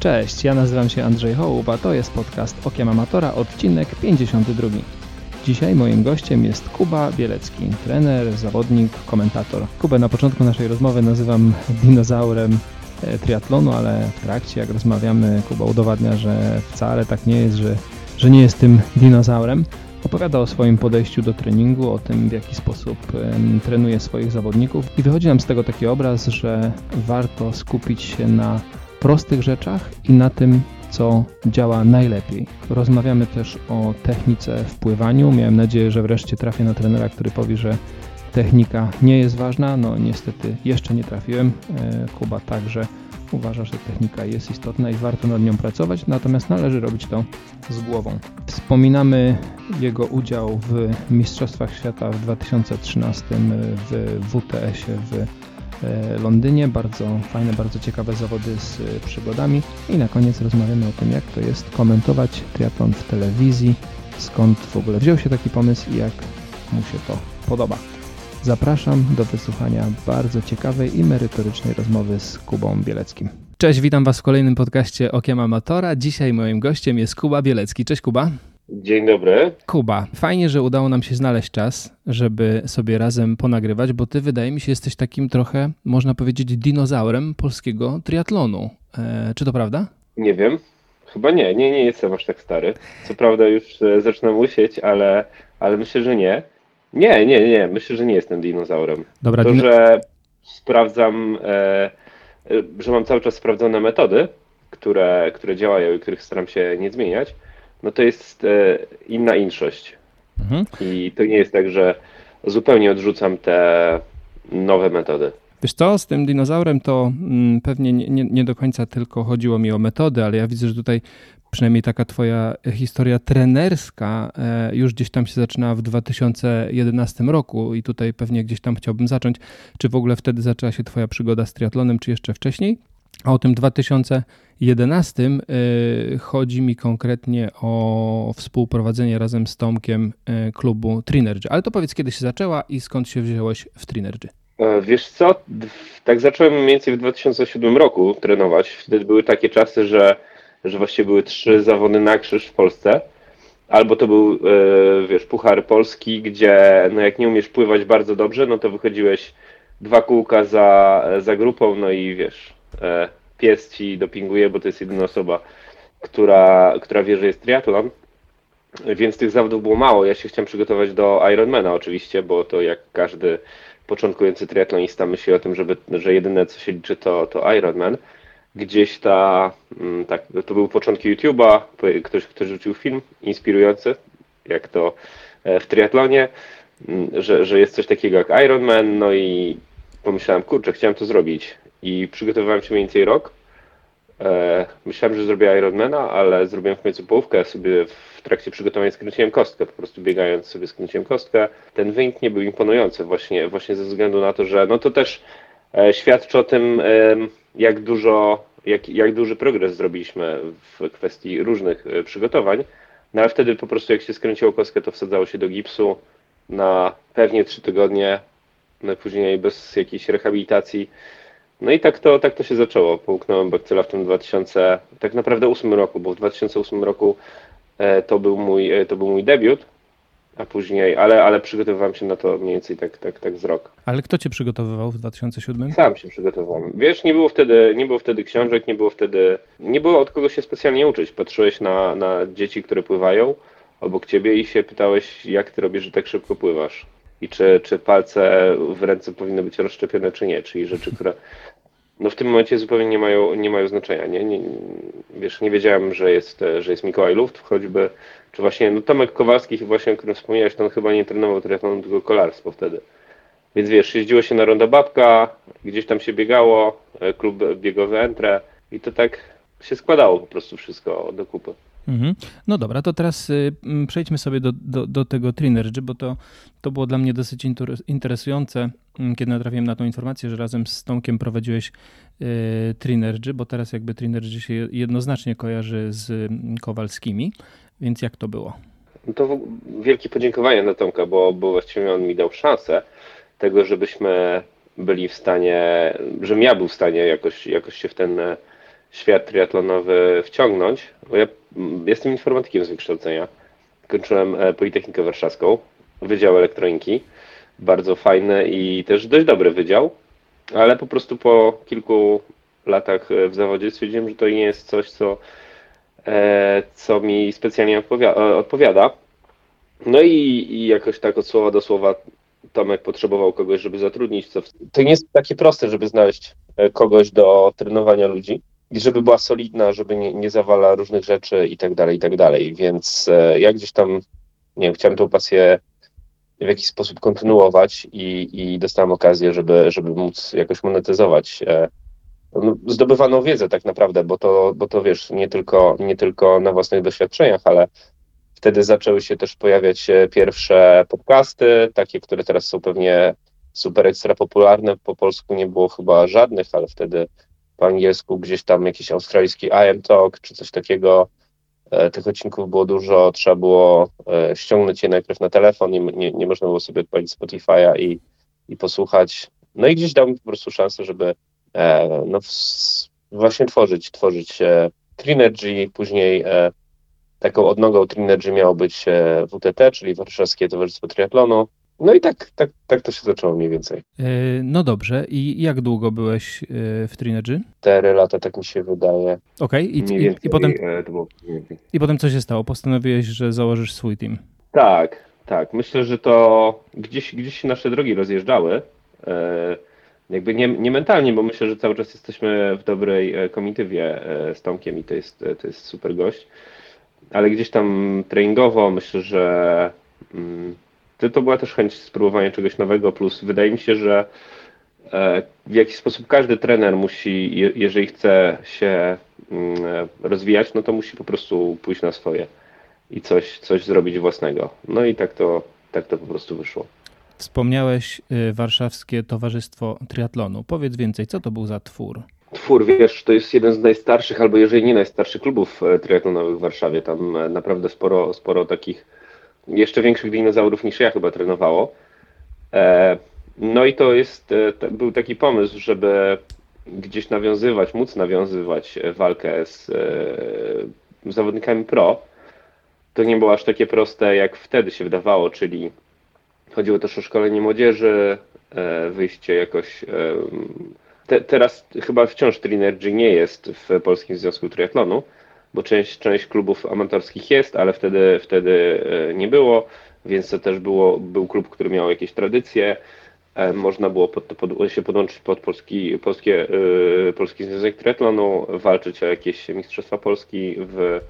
Cześć, ja nazywam się Andrzej Hołub, a to jest podcast Okiem Amatora, odcinek 52. Dzisiaj moim gościem jest Kuba Bielecki, trener, zawodnik, komentator. Kubę na początku naszej rozmowy nazywam dinozaurem e, triatlonu, ale w trakcie, jak rozmawiamy, Kuba udowadnia, że wcale tak nie jest, że, że nie jest tym dinozaurem. Opowiada o swoim podejściu do treningu, o tym w jaki sposób trenuje swoich zawodników i wychodzi nam z tego taki obraz, że warto skupić się na prostych rzeczach i na tym, co działa najlepiej. Rozmawiamy też o technice w pływaniu. Miałem nadzieję, że wreszcie trafię na trenera, który powie, że technika nie jest ważna. No niestety jeszcze nie trafiłem. E, Kuba także uważa, że technika jest istotna i warto nad nią pracować, natomiast należy robić to z głową. Wspominamy jego udział w Mistrzostwach Świata w 2013 w WTS-ie w Londynie. Bardzo fajne, bardzo ciekawe zawody z e, przygodami. I na koniec rozmawiamy o tym, jak to jest komentować triatlon w telewizji, skąd w ogóle wziął się taki pomysł i jak mu się to podoba. Zapraszam do wysłuchania bardzo ciekawej i merytorycznej rozmowy z Kubą Bieleckim. Cześć, witam Was w kolejnym podcaście Okiem Amatora. Dzisiaj moim gościem jest Kuba Bielecki. Cześć Kuba. Dzień dobry. Kuba, fajnie, że udało nam się znaleźć czas, żeby sobie razem ponagrywać, bo ty wydaje mi się jesteś takim trochę, można powiedzieć, dinozaurem polskiego triatlonu. E, czy to prawda? Nie wiem. Chyba nie, nie, nie jestem aż tak stary. Co prawda już e, zaczynam łysieć, ale, ale myślę, że nie. Nie, nie, nie, myślę, że nie jestem dinozaurem. Dobra, to, dino... że sprawdzam, e, e, że mam cały czas sprawdzone metody, które, które działają i których staram się nie zmieniać, no to jest e, inna inszość. Mhm. I to nie jest tak, że zupełnie odrzucam te nowe metody. Wiesz co, z tym dinozaurem to mm, pewnie nie, nie, nie do końca tylko chodziło mi o metody, ale ja widzę, że tutaj przynajmniej taka twoja historia trenerska e, już gdzieś tam się zaczyna w 2011 roku i tutaj pewnie gdzieś tam chciałbym zacząć. Czy w ogóle wtedy zaczęła się twoja przygoda z triatlonem, czy jeszcze wcześniej? A o tym 2000 11 e, chodzi mi konkretnie o współprowadzenie razem z Tomkiem e, klubu Trinergy. Ale to powiedz, kiedy się zaczęła i skąd się wziąłeś w Trinergy? E, wiesz co, tak zacząłem mniej więcej w 2007 roku trenować. Wtedy były takie czasy, że, że właściwie były trzy zawody na krzyż w Polsce. Albo to był, wiesz, Puchar Polski, gdzie no jak nie umiesz pływać bardzo dobrze, no to wychodziłeś dwa kółka za, za grupą, no i wiesz, pies ci dopinguje, bo to jest jedyna osoba, która, która wie, że jest triatlon. Więc tych zawodów było mało. Ja się chciałem przygotować do Ironmana oczywiście, bo to jak każdy początkujący triatlonista myśli o tym, żeby, że jedyne co się liczy to, to Ironman. Gdzieś ta, mm, tak, to były początki YouTube'a, ktoś, ktoś rzucił film inspirujący, jak to e, w triatlonie, mm, że, że jest coś takiego jak Ironman, no i pomyślałem, kurczę, chciałem to zrobić i przygotowywałem się mniej więcej rok. E, myślałem, że zrobię Ironmana, ale zrobiłem w końcu połówkę. Sobie w trakcie przygotowania skręciłem kostkę, po prostu biegając sobie skręciłem kostkę. Ten wynik nie był imponujący właśnie, właśnie ze względu na to, że no to też e, świadczy o tym, e, jak dużo, jak, jak duży progres zrobiliśmy w kwestii różnych przygotowań. No ale wtedy po prostu jak się skręciło kostkę, to wsadzało się do gipsu na pewnie trzy tygodnie, no później bez jakiejś rehabilitacji no i tak to, tak to się zaczęło. Połknąłem bakcyla w tym 2000, tak naprawdę 8 roku, bo w 2008 roku e, to był mój, e, to był mój debiut, a później, ale, ale przygotowywałem się na to mniej więcej tak, tak, tak z rok. Ale kto cię przygotowywał w 2007? Sam się przygotowałem. Wiesz, nie było wtedy, nie było wtedy książek, nie było wtedy, nie było od kogo się specjalnie uczyć. Patrzyłeś na, na dzieci, które pływają obok ciebie i się pytałeś, jak ty robisz, że tak szybko pływasz i czy, czy palce w ręce powinny być rozszczepione, czy nie, czyli rzeczy, które no w tym momencie zupełnie nie mają, nie mają znaczenia. Nie? nie? wiesz, nie wiedziałem, że jest, że jest Mikołaj Luft, choćby, czy właśnie no Tomek Kowalski, właśnie o którym wspomniałeś, to on chyba nie trenował tylko kolarstwo wtedy. Więc wiesz, jeździło się na Ronda Babka, gdzieś tam się biegało, e, klub biegowy Entre i to tak się składało po prostu wszystko do kupy. Mhm. No dobra, to teraz y, przejdźmy sobie do, do, do tego Trinergy, bo to, to było dla mnie dosyć interesujące, kiedy natrafiłem na tą informację, że razem z Tomkiem prowadziłeś y, Trinergy, bo teraz jakby Trinergy się jednoznacznie kojarzy z Kowalskimi, więc jak to było? To wielkie podziękowanie dla Tomka, bo, bo właściwie on mi dał szansę tego, żebyśmy byli w stanie, żebym ja był w stanie jakoś, jakoś się w ten świat triatlonowy wciągnąć, bo ja jestem informatykiem z wykształcenia. Kończyłem Politechnikę Warszawską, Wydział Elektroniki. Bardzo fajny i też dość dobry wydział, ale po prostu po kilku latach w zawodzie stwierdziłem, że to nie jest coś, co, co mi specjalnie odpowiada. No i, i jakoś tak od słowa do słowa Tomek potrzebował kogoś, żeby zatrudnić. Co. To nie jest takie proste, żeby znaleźć e, kogoś do trenowania ludzi i żeby była solidna, żeby nie, nie zawala różnych rzeczy i tak dalej, i tak dalej. Więc e, ja gdzieś tam, nie wiem, chciałem tą pasję w jakiś sposób kontynuować i, i dostałem okazję, żeby, żeby móc jakoś monetyzować e, no, zdobywaną wiedzę tak naprawdę, bo to, bo to wiesz, nie tylko, nie tylko na własnych doświadczeniach, ale Wtedy zaczęły się też pojawiać pierwsze podcasty, takie, które teraz są pewnie super ekstra popularne. Po polsku nie było chyba żadnych, ale wtedy po angielsku gdzieś tam jakiś australijski I am Talk czy coś takiego. E, tych odcinków było dużo, trzeba było e, ściągnąć je najpierw na telefon, nie, nie, nie można było sobie odpalić Spotify'a i, i posłuchać. No i gdzieś dał mi po prostu szansę, żeby e, no, właśnie tworzyć, tworzyć Trinergy, później Taką odnogą Trinergy miało być e, WTT, czyli Warszawskie Towarzystwo Triatlonu. No i tak, tak, tak to się zaczęło mniej więcej. E, no dobrze. I jak długo byłeś e, w Trinergy? Cztery lata, tak mi się wydaje. Okej. Okay. I, i, I, potem, I potem co się stało? Postanowiłeś, że założysz swój team. Tak, tak. Myślę, że to gdzieś, gdzieś nasze drogi rozjeżdżały. Jakby nie, nie mentalnie, bo myślę, że cały czas jesteśmy w dobrej komitywie z Tomkiem i to jest, to jest super gość ale gdzieś tam treningowo myślę, że mm, to była też chęć spróbowania czegoś nowego, plus wydaje mi się, że e, w jakiś sposób każdy trener musi, jeżeli chce się mm, rozwijać, no to musi po prostu pójść na swoje i coś, coś zrobić własnego. No i tak to, tak to po prostu wyszło. Wspomniałeś y, Warszawskie Towarzystwo Triatlonu. Powiedz więcej, co to był za twór? Twór, wiesz, to jest jeden z najstarszych, albo jeżeli nie najstarszych klubów e, triatlonowych w Warszawie. Tam e, naprawdę sporo, sporo takich jeszcze większych dinozaurów niż ja chyba trenowało. E, no i to jest, był taki pomysł, żeby gdzieś nawiązywać, móc nawiązywać walkę z zawodnikami pro. To nie było aż takie proste, jak wtedy się wydawało, czyli chodziło też o szkolenie młodzieży, wyjście jakoś te, teraz chyba wciąż Trinergy nie jest w Polskim Związku Triatlonu, bo część, część klubów amatorskich jest, ale wtedy, wtedy e, nie było, więc to też było, był klub, który miał jakieś tradycje. E, można było pod, pod, się podłączyć pod Polski, Polskie, yy, Polski Związek Triatlonu, walczyć o jakieś Mistrzostwa Polski w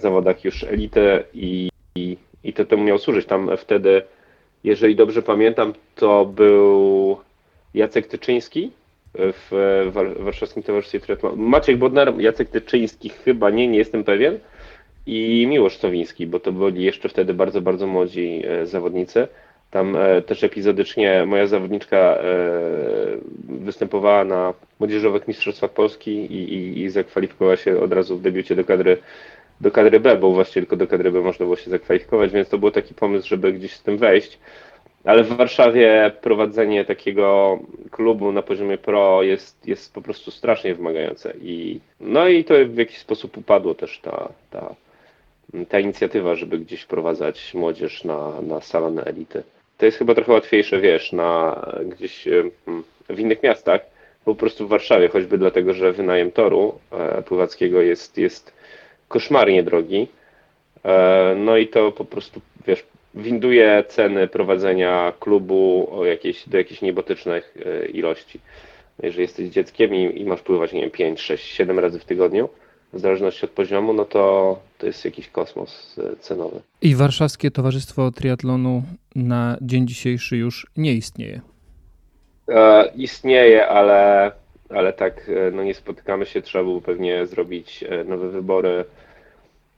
zawodach już elity i, i, i to temu miał służyć. Tam wtedy, jeżeli dobrze pamiętam, to był Jacek Tyczyński, w Warszawskim Towarzystwie Triatlonu. Maciek Bodnar, Jacek Tyczyński chyba nie, nie jestem pewien i Miłosz Sowiński, bo to byli jeszcze wtedy bardzo, bardzo młodzi e, zawodnicy. Tam e, też epizodycznie moja zawodniczka e, występowała na młodzieżowych mistrzostwach Polski i, i, i zakwalifikowała się od razu w debiucie do kadry, do kadry B, bo właśnie tylko do kadry B można było się zakwalifikować, więc to był taki pomysł, żeby gdzieś z tym wejść. Ale w Warszawie prowadzenie takiego klubu na poziomie pro jest, jest po prostu strasznie wymagające. I, no i to w jakiś sposób upadło też ta, ta, ta inicjatywa, żeby gdzieś wprowadzać młodzież na, na salony elity. To jest chyba trochę łatwiejsze, wiesz, na gdzieś w innych miastach, po prostu w Warszawie, choćby dlatego, że wynajem toru e, pływackiego jest, jest koszmarnie drogi. E, no i to po prostu, wiesz, winduje ceny prowadzenia klubu jakieś, do jakichś niebotycznych e, ilości. Jeżeli jesteś dzieckiem i, i masz pływać, nie wiem, 5, 6, 7 razy w tygodniu, w zależności od poziomu, no to to jest jakiś kosmos e, cenowy. I Warszawskie Towarzystwo Triatlonu na dzień dzisiejszy już nie istnieje? E, istnieje, ale, ale tak e, no nie spotykamy się, trzeba było pewnie zrobić nowe wybory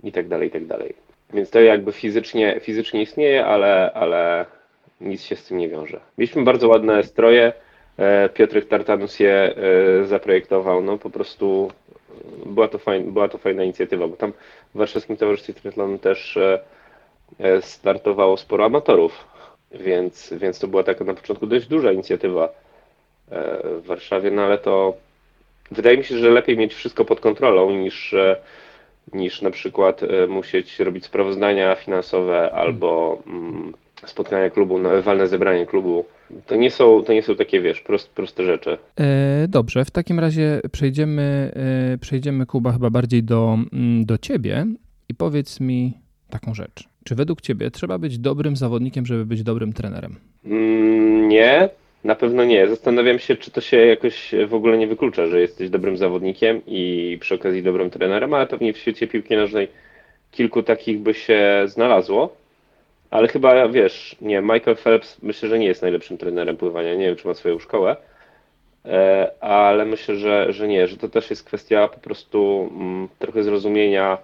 i tak dalej, i tak dalej. Więc to jakby fizycznie, fizycznie istnieje, ale, ale nic się z tym nie wiąże. Mieliśmy bardzo ładne stroje. E, Piotrek Tartanus je e, zaprojektował. No po prostu była to, fajna, była to fajna inicjatywa, bo tam w Warszawskim Towarzystwie Triathlonu też e, startowało sporo amatorów, więc, więc to była taka na początku dość duża inicjatywa w Warszawie, no ale to wydaje mi się, że lepiej mieć wszystko pod kontrolą niż, niż na przykład musieć robić sprawozdania finansowe albo mm, spotkania klubu, walne zebranie klubu. To nie są, to nie są takie, wiesz, prost, proste rzeczy. E, dobrze, w takim razie przejdziemy, e, przejdziemy Kuba chyba bardziej do, mm, do ciebie i powiedz mi taką rzecz. Czy według ciebie trzeba być dobrym zawodnikiem, żeby być dobrym trenerem? Mm, nie, na pewno nie. Zastanawiam się, czy to się jakoś w ogóle nie wyklucza, że jesteś dobrym zawodnikiem i przy okazji dobrym trenerem, ale pewnie w świecie piłki nożnej kilku takich by się znalazło. Ale chyba, wiesz, nie, Michael Phelps myślę, że nie jest najlepszym trenerem pływania. Nie wiem, czy ma swoją szkołę, e, ale myślę, że, że nie, że to też jest kwestia po prostu mm, trochę zrozumienia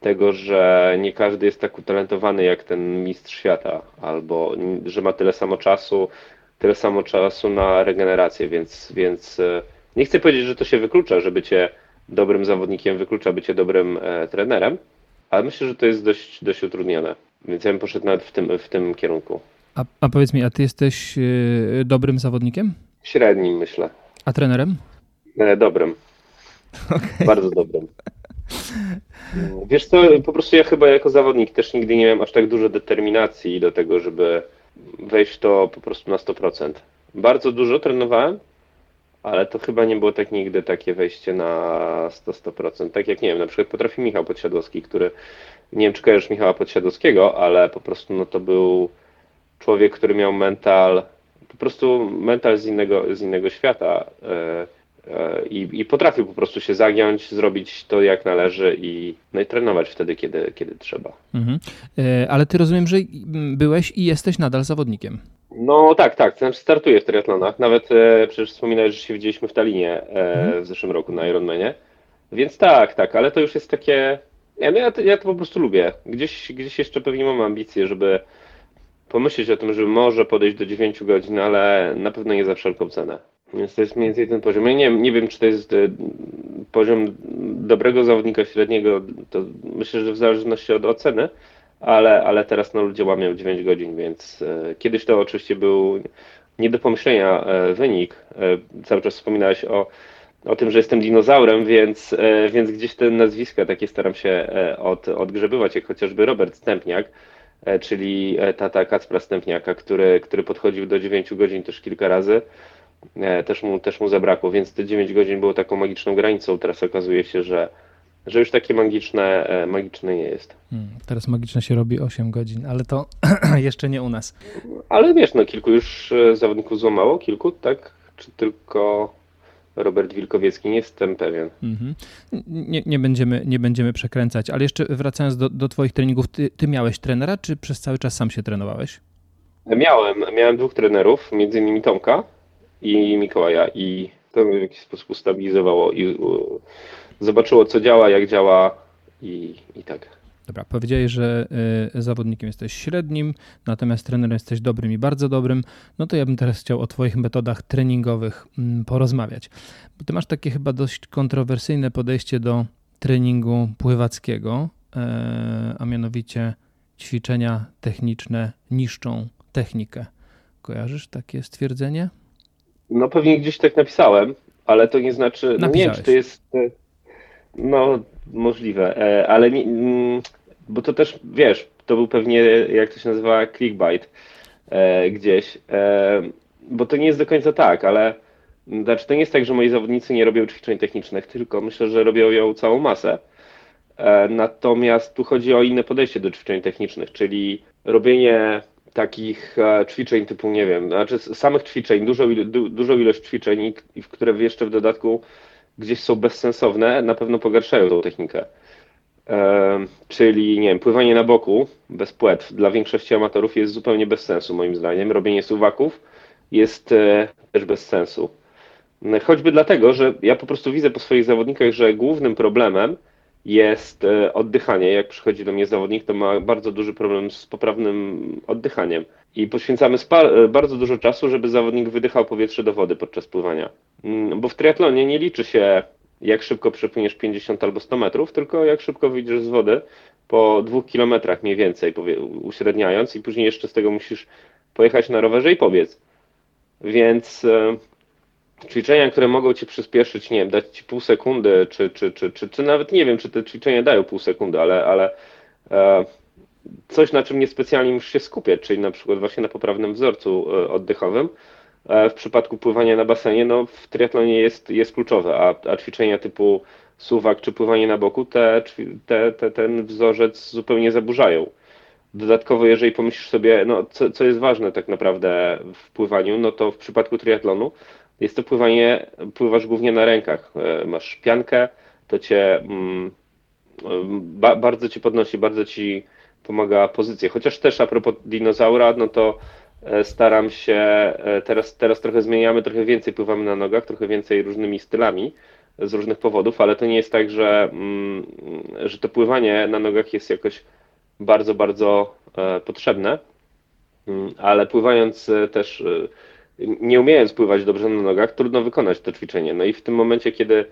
tego, że nie każdy jest tak utalentowany jak ten mistrz świata, albo że ma tyle samo czasu, tyle samo czasu na regenerację, więc, więc e, nie chcę powiedzieć, że to się wyklucza, że bycie dobrym zawodnikiem wyklucza bycie dobrym e, trenerem, ale myślę, że to jest dość, dość utrudnione. Więc ja bym poszedł nawet w tym, w tym kierunku. A, a powiedz mi, a ty jesteś yy, dobrym zawodnikiem? Średnim, myślę. A trenerem? E, dobrym. Okay. Bardzo dobrym. Wiesz co, po prostu ja chyba jako zawodnik też nigdy nie miałem aż tak dużo determinacji do tego, żeby wejść w to po prostu na 100%. Bardzo dużo trenowałem, ale to chyba nie było tak nigdy takie wejście na 100%. Tak jak nie wiem, na przykład potrafi Michał Podsiadłowski, który nie wiem czy kojarzysz Michała Podsiadowskiego, ale po prostu no to był człowiek, który miał mental, po prostu mental z innego, z innego świata e, i, i potrafił po prostu się zagiąć, zrobić to jak należy i, no i trenować wtedy, kiedy, kiedy trzeba. Mhm. E, ale ty rozumiem, że byłeś i jesteś nadal zawodnikiem. No tak, tak, znaczy startuję w triatlonach. Nawet e, przecież wspominałeś, że się widzieliśmy w Talinie e, mhm. w zeszłym roku na Ironmanie. Więc tak, tak, ale to już jest takie nie, no ja, to, ja to po prostu lubię. Gdzieś, gdzieś jeszcze pewnie mam ambicje, żeby pomyśleć o tym, żeby może podejść do 9 godzin, ale na pewno nie za wszelką cenę. Więc to jest mniej więcej ten poziom. Ja nie, nie wiem, czy to jest e, poziom dobrego zawodnika średniego, to myślę, że w zależności od oceny, ale, ale teraz no, ludzie łamią 9 godzin, więc e, kiedyś to oczywiście był nie do pomyślenia e, wynik. Cały czas wspominałeś o o tym, że jestem dinozaurem, więc, więc gdzieś te nazwiska takie staram się od, odgrzebywać, jak chociażby Robert Stępniak, czyli tata Kacpra Stępniaka, który, który podchodził do 9 godzin też kilka razy. Też mu, też mu zabrakło, więc te 9 godzin było taką magiczną granicą. Teraz okazuje się, że, że już takie magiczne, magiczne nie jest. Hmm, teraz magiczne się robi 8 godzin, ale to jeszcze nie u nas. Ale wiesz, no kilku już zawodników złamało, kilku, tak? Czy tylko Robert Wilkowiecki, nie jestem pewien. Mhm. Nie, nie, będziemy, nie będziemy przekręcać, ale jeszcze wracając do, do Twoich treningów, ty, ty, miałeś trenera, czy przez cały czas sam się trenowałeś? Miałem, miałem dwóch trenerów, między innymi Tomka i Mikołaja i to w jakiś sposób ustabilizowało i zobaczyło, co działa, jak działa i, i tak. Dobra, powiedziałeś, że y, zawodnikiem jesteś średnim, natomiast trenerem jesteś dobrym i bardzo dobrym. No to ja bym teraz chciał o Twoich metodach treningowych mm, porozmawiać. Bo Ty masz takie chyba dość kontrowersyjne podejście do treningu pływackiego, e, a mianowicie ćwiczenia techniczne niszczą technikę. Kojarzysz takie stwierdzenie? No pewnie gdzieś tak napisałem, ale to nie znaczy, no nie wiem, czy to jest, e, no możliwe, e, ale nie, mm, bo to też, wiesz, to był pewnie, jak to się nazywa, clickbait e, gdzieś, bo to nie jest do końca tak, ale znaczy to nie jest tak, że moi zawodnicy nie robią ćwiczeń technicznych, tylko myślę, że robią ją całą masę. Natomiast tu chodzi o inne podejście do ćwiczeń technicznych, czyli robienie takich ćwiczeń typu, nie wiem, znaczy samych ćwiczeń, dużą, dużą ilość ćwiczeń, i które jeszcze w dodatku gdzieś są bezsensowne, na pewno pogarszają tą technikę. E, czyli, nie wiem, pływanie na boku bez płetw dla większości amatorów jest zupełnie bez sensu, moim zdaniem. Robienie suwaków jest e, też bez sensu. Choćby dlatego, że ja po prostu widzę po swoich zawodnikach, że głównym problemem jest e, oddychanie. Jak przychodzi do mnie zawodnik, to ma bardzo duży problem z poprawnym oddychaniem. I poświęcamy e, bardzo dużo czasu, żeby zawodnik wydychał powietrze do wody podczas pływania. Mm, bo w triatlonie nie liczy się, jak szybko przepłyniesz 50 albo 100 metrów, tylko jak szybko wyjdziesz z wody po dwóch kilometrach mniej więcej, uśredniając, i później jeszcze z tego musisz pojechać na rowerze i pobiec. Więc e, ćwiczenia, które mogą ci przyspieszyć, nie wiem, dać ci pół sekundy, czy, czy, czy, czy, czy nawet nie wiem, czy te ćwiczenia dają pół sekundy, ale, ale e, coś, na czym niespecjalnie musisz się skupiać, czyli na przykład właśnie na poprawnym wzorcu e, oddechowym, e, w przypadku pływania na basenie, no w triatlonie jest, jest kluczowe, a, a ćwiczenia typu suwak czy pływanie na boku, te, te, te, ten wzorzec zupełnie zaburzają. Dodatkowo, jeżeli pomyślisz sobie, no, co, co jest ważne tak naprawdę w pływaniu, no to w przypadku triatlonu jest to pływanie, pływasz głównie na rękach. E, masz piankę, to cię mm, ba, bardzo ci podnosi, bardzo ci pomaga pozycję. Chociaż też a propos dinozaura, no to e, staram się, e, teraz, teraz trochę zmieniamy, trochę więcej pływamy na nogach, trochę więcej różnymi stylami z różnych powodów, ale to nie jest tak, że, mm, że to pływanie na nogach jest jakoś bardzo, bardzo e, potrzebne, mm, ale pływając też, nie umiejąc pływać dobrze na nogach, trudno wykonać to ćwiczenie. No i w tym momencie, kiedy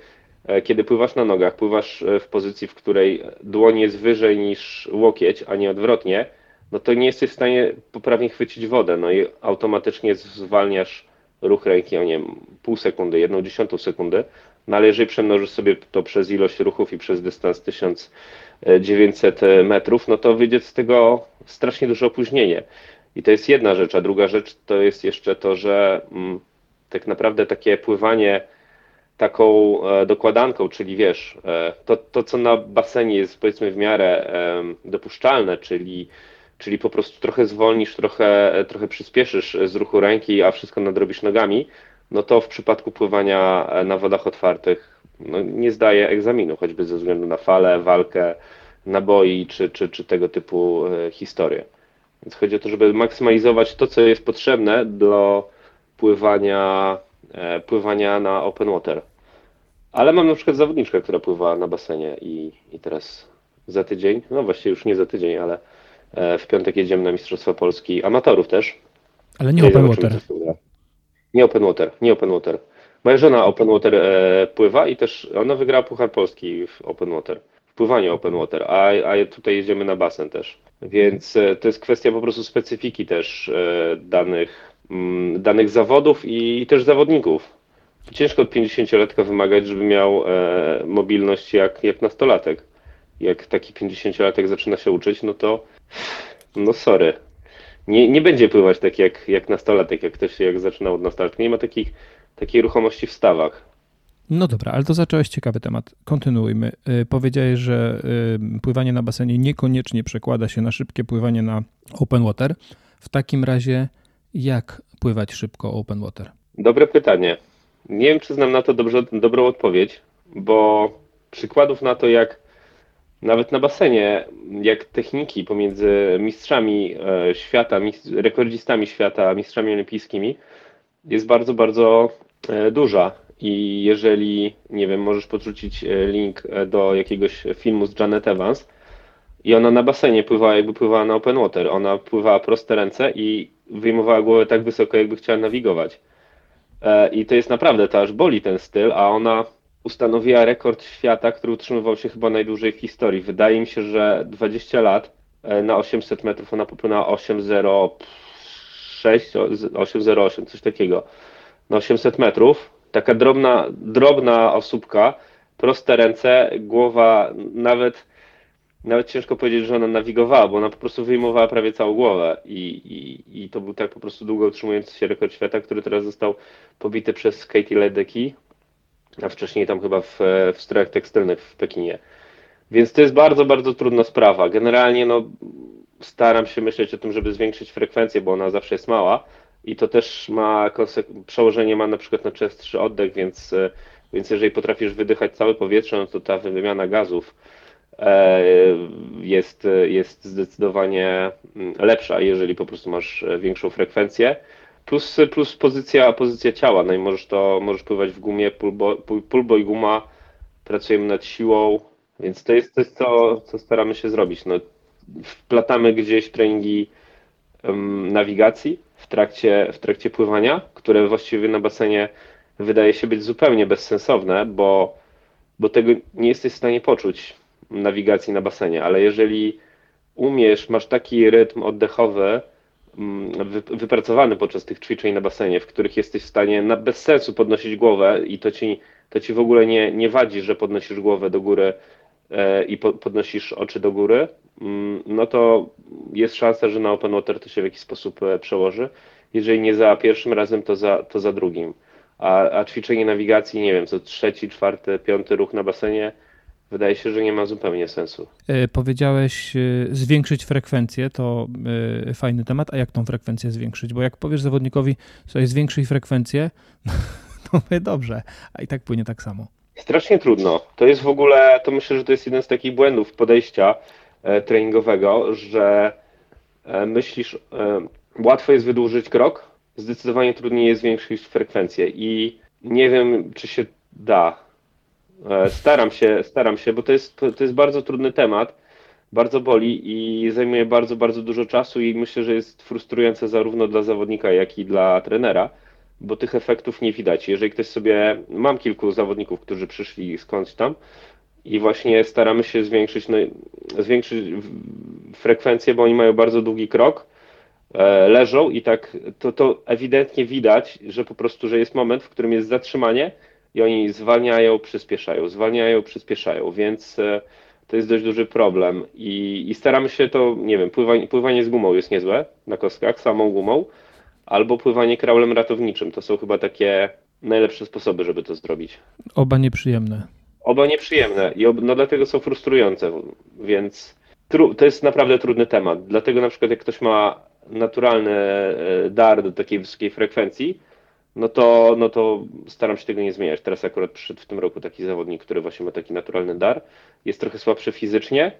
E, kiedy pływasz na nogach, pływasz e, w pozycji, w której dłoń jest wyżej niż łokieć, a nie odwrotnie, no to nie jesteś w stanie poprawnie chwycić wodę, no i automatycznie zwalniasz ruch ręki o nie wiem, pół sekundy, jedną dziesiątą sekundy, no ale jeżeli przemnożysz sobie to przez ilość ruchów i przez dystans 1900 metrów, no to wyjdzie z tego strasznie duże opóźnienie. I to jest jedna rzecz, a druga rzecz to jest jeszcze to, że mm, tak naprawdę takie pływanie taką e, dokładanką, czyli wiesz, e, to, to co na basenie jest powiedzmy w miarę dopuszczalne, czyli, czyli po prostu trochę zwolnisz, trochę, trochę przyspieszysz z ruchu ręki, a wszystko nadrobisz nogami, no to w przypadku pływania e, na wodach otwartych no, nie zdaje egzaminu, choćby ze względu na falę, walkę, naboi czy, czy, czy tego typu historie. Więc chodzi o to, żeby maksymalizować to, co jest potrzebne do pływania, pływania na open water. Ale mam na przykład zawodniczkę, która pływa na basenie i, i teraz za tydzień, no właściwie już nie za tydzień, ale e, w piątek jedziemy na Mistrzostwa Polski amatorów też. Ale nie open water. Nie open water, nie open water. Moja żona open water e, pływa i też ona wygrała Puchar Polski w open water, w pływaniu open water, a, a tutaj jedziemy na basen też. Więc e, to jest kwestia po prostu specyfiki też e, danych, mm, danych zawodów i też zawodników ciężko od 50-latka wymagać, żeby miał e, mobilność jak, jak nastolatek. Jak taki 50-latek zaczyna się uczyć, no to no sorry. Nie, nie będzie pływać tak jak, jak nastolatek, jak ktoś jak zaczynał od nastolatka. Nie ma takich, takiej ruchomości w stawach. No dobra, ale to zacząłeś ciekawy temat. Kontynuujmy. Yy, powiedziałeś, że yy, pływanie na basenie niekoniecznie przekłada się na szybkie pływanie na open water. W takim razie jak pływać szybko open water? Dobre pytanie. Nie wiem, czy znam na to dobrze, dobrą odpowiedź, bo przykładów na to, jak nawet na basenie, jak techniki pomiędzy mistrzami e, świata, rekordzistami świata, mistrzami olimpijskimi jest bardzo, bardzo e, duża. I jeżeli, nie wiem, możesz podrzucić e, link do jakiegoś filmu z Janet Evans i ona na basenie pływała, jakby pływała na open water. Ona pływała proste ręce i wyjmowała głowę tak wysoko, jakby chciała nawigować. E, I to jest naprawdę, to aż boli ten styl, a ona ustanowiła rekord świata, który utrzymywał się chyba najdłużej w historii. Wydaje mi się, że 20 lat e, na 800 metrów ona popłynęła 806, 808, coś takiego. Na 800 metrów. Taka drobna, drobna osóbka, proste ręce, głowa nawet nawet ciężko powiedzieć, że ona nawigowała, bo ona po prostu wyjmowała prawie całą głowę i, i, i to był tak po prostu długo utrzymujący się rekord świata, który teraz został pobity przez Katie Ledecky, a wcześniej tam chyba w, w strojach tekstylnych w Pekinie. Więc to jest bardzo, bardzo trudna sprawa. Generalnie no, staram się myśleć o tym, żeby zwiększyć frekwencję, bo ona zawsze jest mała i to też ma przełożenie ma na przykład na częstszy oddech, więc, więc jeżeli potrafisz wydychać całe powietrze, no to ta wymiana gazów E, jest, jest zdecydowanie mm, lepsza, jeżeli po prostu masz większą frekwencję. Plus, plus pozycja, pozycja ciała, no i możesz to, możesz pływać w gumie, pulbo, pulbo i guma, pracujemy nad siłą, więc to jest coś, co, co staramy się zrobić. No, wplatamy gdzieś treningi um, nawigacji w trakcie, w trakcie pływania, które właściwie na basenie wydaje się być zupełnie bezsensowne, bo, bo tego nie jesteś w stanie poczuć nawigacji na basenie, ale jeżeli umiesz, masz taki rytm oddechowy, mm, wypracowany podczas tych ćwiczeń na basenie, w których jesteś w stanie na, bez sensu podnosić głowę i to ci, to ci w ogóle nie, nie wadzi, że podnosisz głowę do góry i podnosisz oczy do góry, mm, no to jest szansa, że na open water to się w jakiś sposób e, przełoży. Jeżeli nie za pierwszym razem, to za, to za drugim. A, a ćwiczenie nawigacji, nie wiem, co trzeci, czwarty, piąty ruch na basenie, wydaje się, że nie ma zupełnie sensu. E, powiedziałeś e, zwiększyć frekwencję, to e, fajny temat, a jak tą frekwencję zwiększyć? Bo jak powiesz zawodnikowi, słuchaj, zwiększyj frekwencję, to mówię dobrze, a i tak płynie tak samo. Strasznie trudno. To jest w ogóle, to myślę, że to jest jeden z takich błędów podejścia treningowego, że myślisz, łatwo jest wydłużyć krok, zdecydowanie trudniej jest zwiększyć frekwencję i nie wiem, czy się da. E, staram się, staram się, bo to jest, to jest bardzo trudny temat, bardzo boli i zajmuje bardzo, bardzo dużo czasu i myślę, że jest frustrujące zarówno dla zawodnika, jak i dla trenera, bo tych efektów nie widać. Jeżeli ktoś sobie, mam kilku zawodników, którzy przyszli skądś tam i właśnie staramy się zwiększyć, no, zwiększyć frekwencję, bo oni mają bardzo długi krok, E, leżą i tak to, to ewidentnie widać, że po prostu, że jest moment, w którym jest zatrzymanie i oni zwalniają, przyspieszają, zwalniają, przyspieszają, więc e, to jest dość duży problem i, i staramy się to, nie wiem, pływanie, pływanie z gumą jest niezłe na kostkach, samą gumą, albo pływanie kraulem ratowniczym. To są chyba takie najlepsze sposoby, żeby to zrobić. Oba nieprzyjemne. Oba nieprzyjemne i ob, no dlatego są frustrujące, więc tru, to jest naprawdę trudny temat. Dlatego na przykład jak ktoś ma naturalny e, dar do takiej wysokiej frekwencji, no to, no to staram się tego nie zmieniać. Teraz akurat przyszedł w tym roku taki zawodnik, który właśnie ma taki naturalny dar. Jest trochę słabszy fizycznie,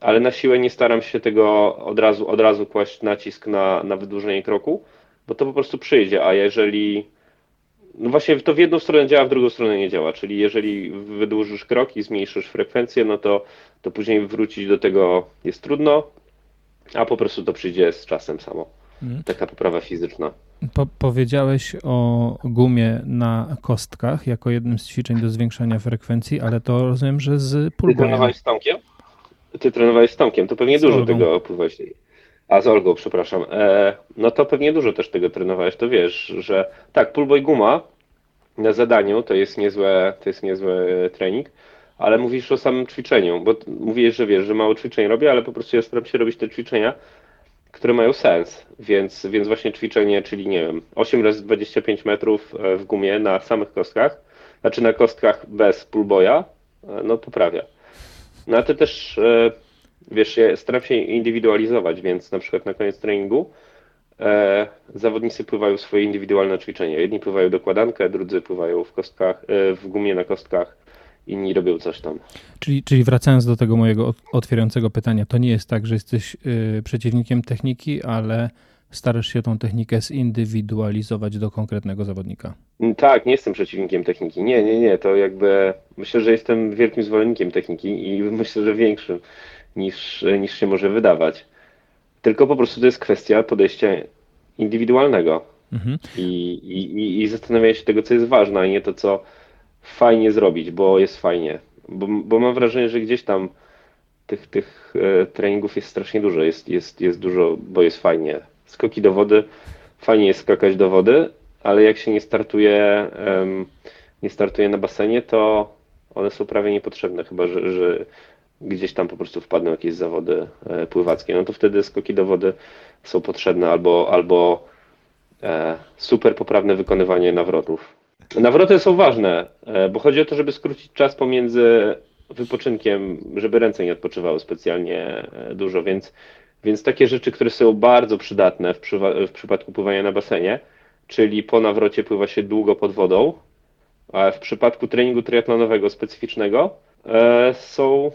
ale na siłę nie staram się tego od razu, od razu kłaść nacisk na, na wydłużenie kroku, bo to po prostu przyjdzie, a jeżeli no właśnie to w jedną stronę działa, w drugą stronę nie działa, czyli jeżeli wydłużysz krok i zmniejszysz frekwencję, no to, to później wrócić do tego jest trudno, a po prostu to przyjdzie z czasem samo. Mhm. Taka poprawa fizyczna. Po, powiedziałeś o gumie na kostkach jako jednym z ćwiczeń do zwiększania frekwencji, ale to rozumiem, że z pulbojem. Ty trenowałeś z Tomkiem? Ty trenowałeś z Tomkiem, to pewnie z dużo tego opływałeś. A z Olgą, przepraszam. E, no to pewnie dużo też tego trenowałeś, to wiesz, że tak, pulboj guma na zadaniu to jest niezłe, to jest niezły trening, ale mówisz o samym ćwiczeniu, bo mówisz, że wiesz, że mało ćwiczeń robię, ale po prostu ja staram się robić te ćwiczenia, które mają sens, więc, więc właśnie ćwiczenie, czyli nie wiem, 8 razy 25 metrów e, w gumie na samych kostkach, znaczy na kostkach bez pullboya, e, no poprawia. No a ty też, e, wiesz, ja staram się indywidualizować, więc na przykład na koniec treningu e, zawodnicy pływają swoje indywidualne ćwiczenia. Jedni pływają dokładankę, drudzy pływają w kostkach, e, w gumie na kostkach inni robią coś tam. Czyli, czyli wracając do tego mojego otwierającego pytania, to nie jest tak, że jesteś yy, przeciwnikiem techniki, ale starasz się tą technikę zindywidualizować do konkretnego zawodnika. Tak, nie jestem przeciwnikiem techniki. Nie, nie, nie. To jakby myślę, że jestem wielkim zwolennikiem techniki i myślę, że większym niż, niż się może wydawać. Tylko po prostu to jest kwestia podejścia indywidualnego mhm. I, i, i zastanawiania się tego, co jest ważne, a nie to, co fajnie zrobić, bo jest fajnie. Bo, bo mam wrażenie, że gdzieś tam tych, tych e, treningów jest strasznie dużo, jest, jest, jest dużo, bo jest fajnie. Skoki do wody, fajnie jest skakać do wody, ale jak się nie startuje, nie startuje na basenie, to one są prawie niepotrzebne, chyba że, że gdzieś tam po prostu wpadną jakieś zawody e, pływackie, no to wtedy skoki do wody są potrzebne albo, albo e, super poprawne wykonywanie nawrotów. Nawroty są ważne, e, bo chodzi o to, żeby skrócić czas pomiędzy wypoczynkiem, żeby ręce nie odpoczywały specjalnie dużo, więc, więc takie rzeczy, które są bardzo przydatne w, w przypadku pływania na basenie, czyli po nawrocie pływa się długo pod wodą, a w przypadku treningu triatlonowego specyficznego e, są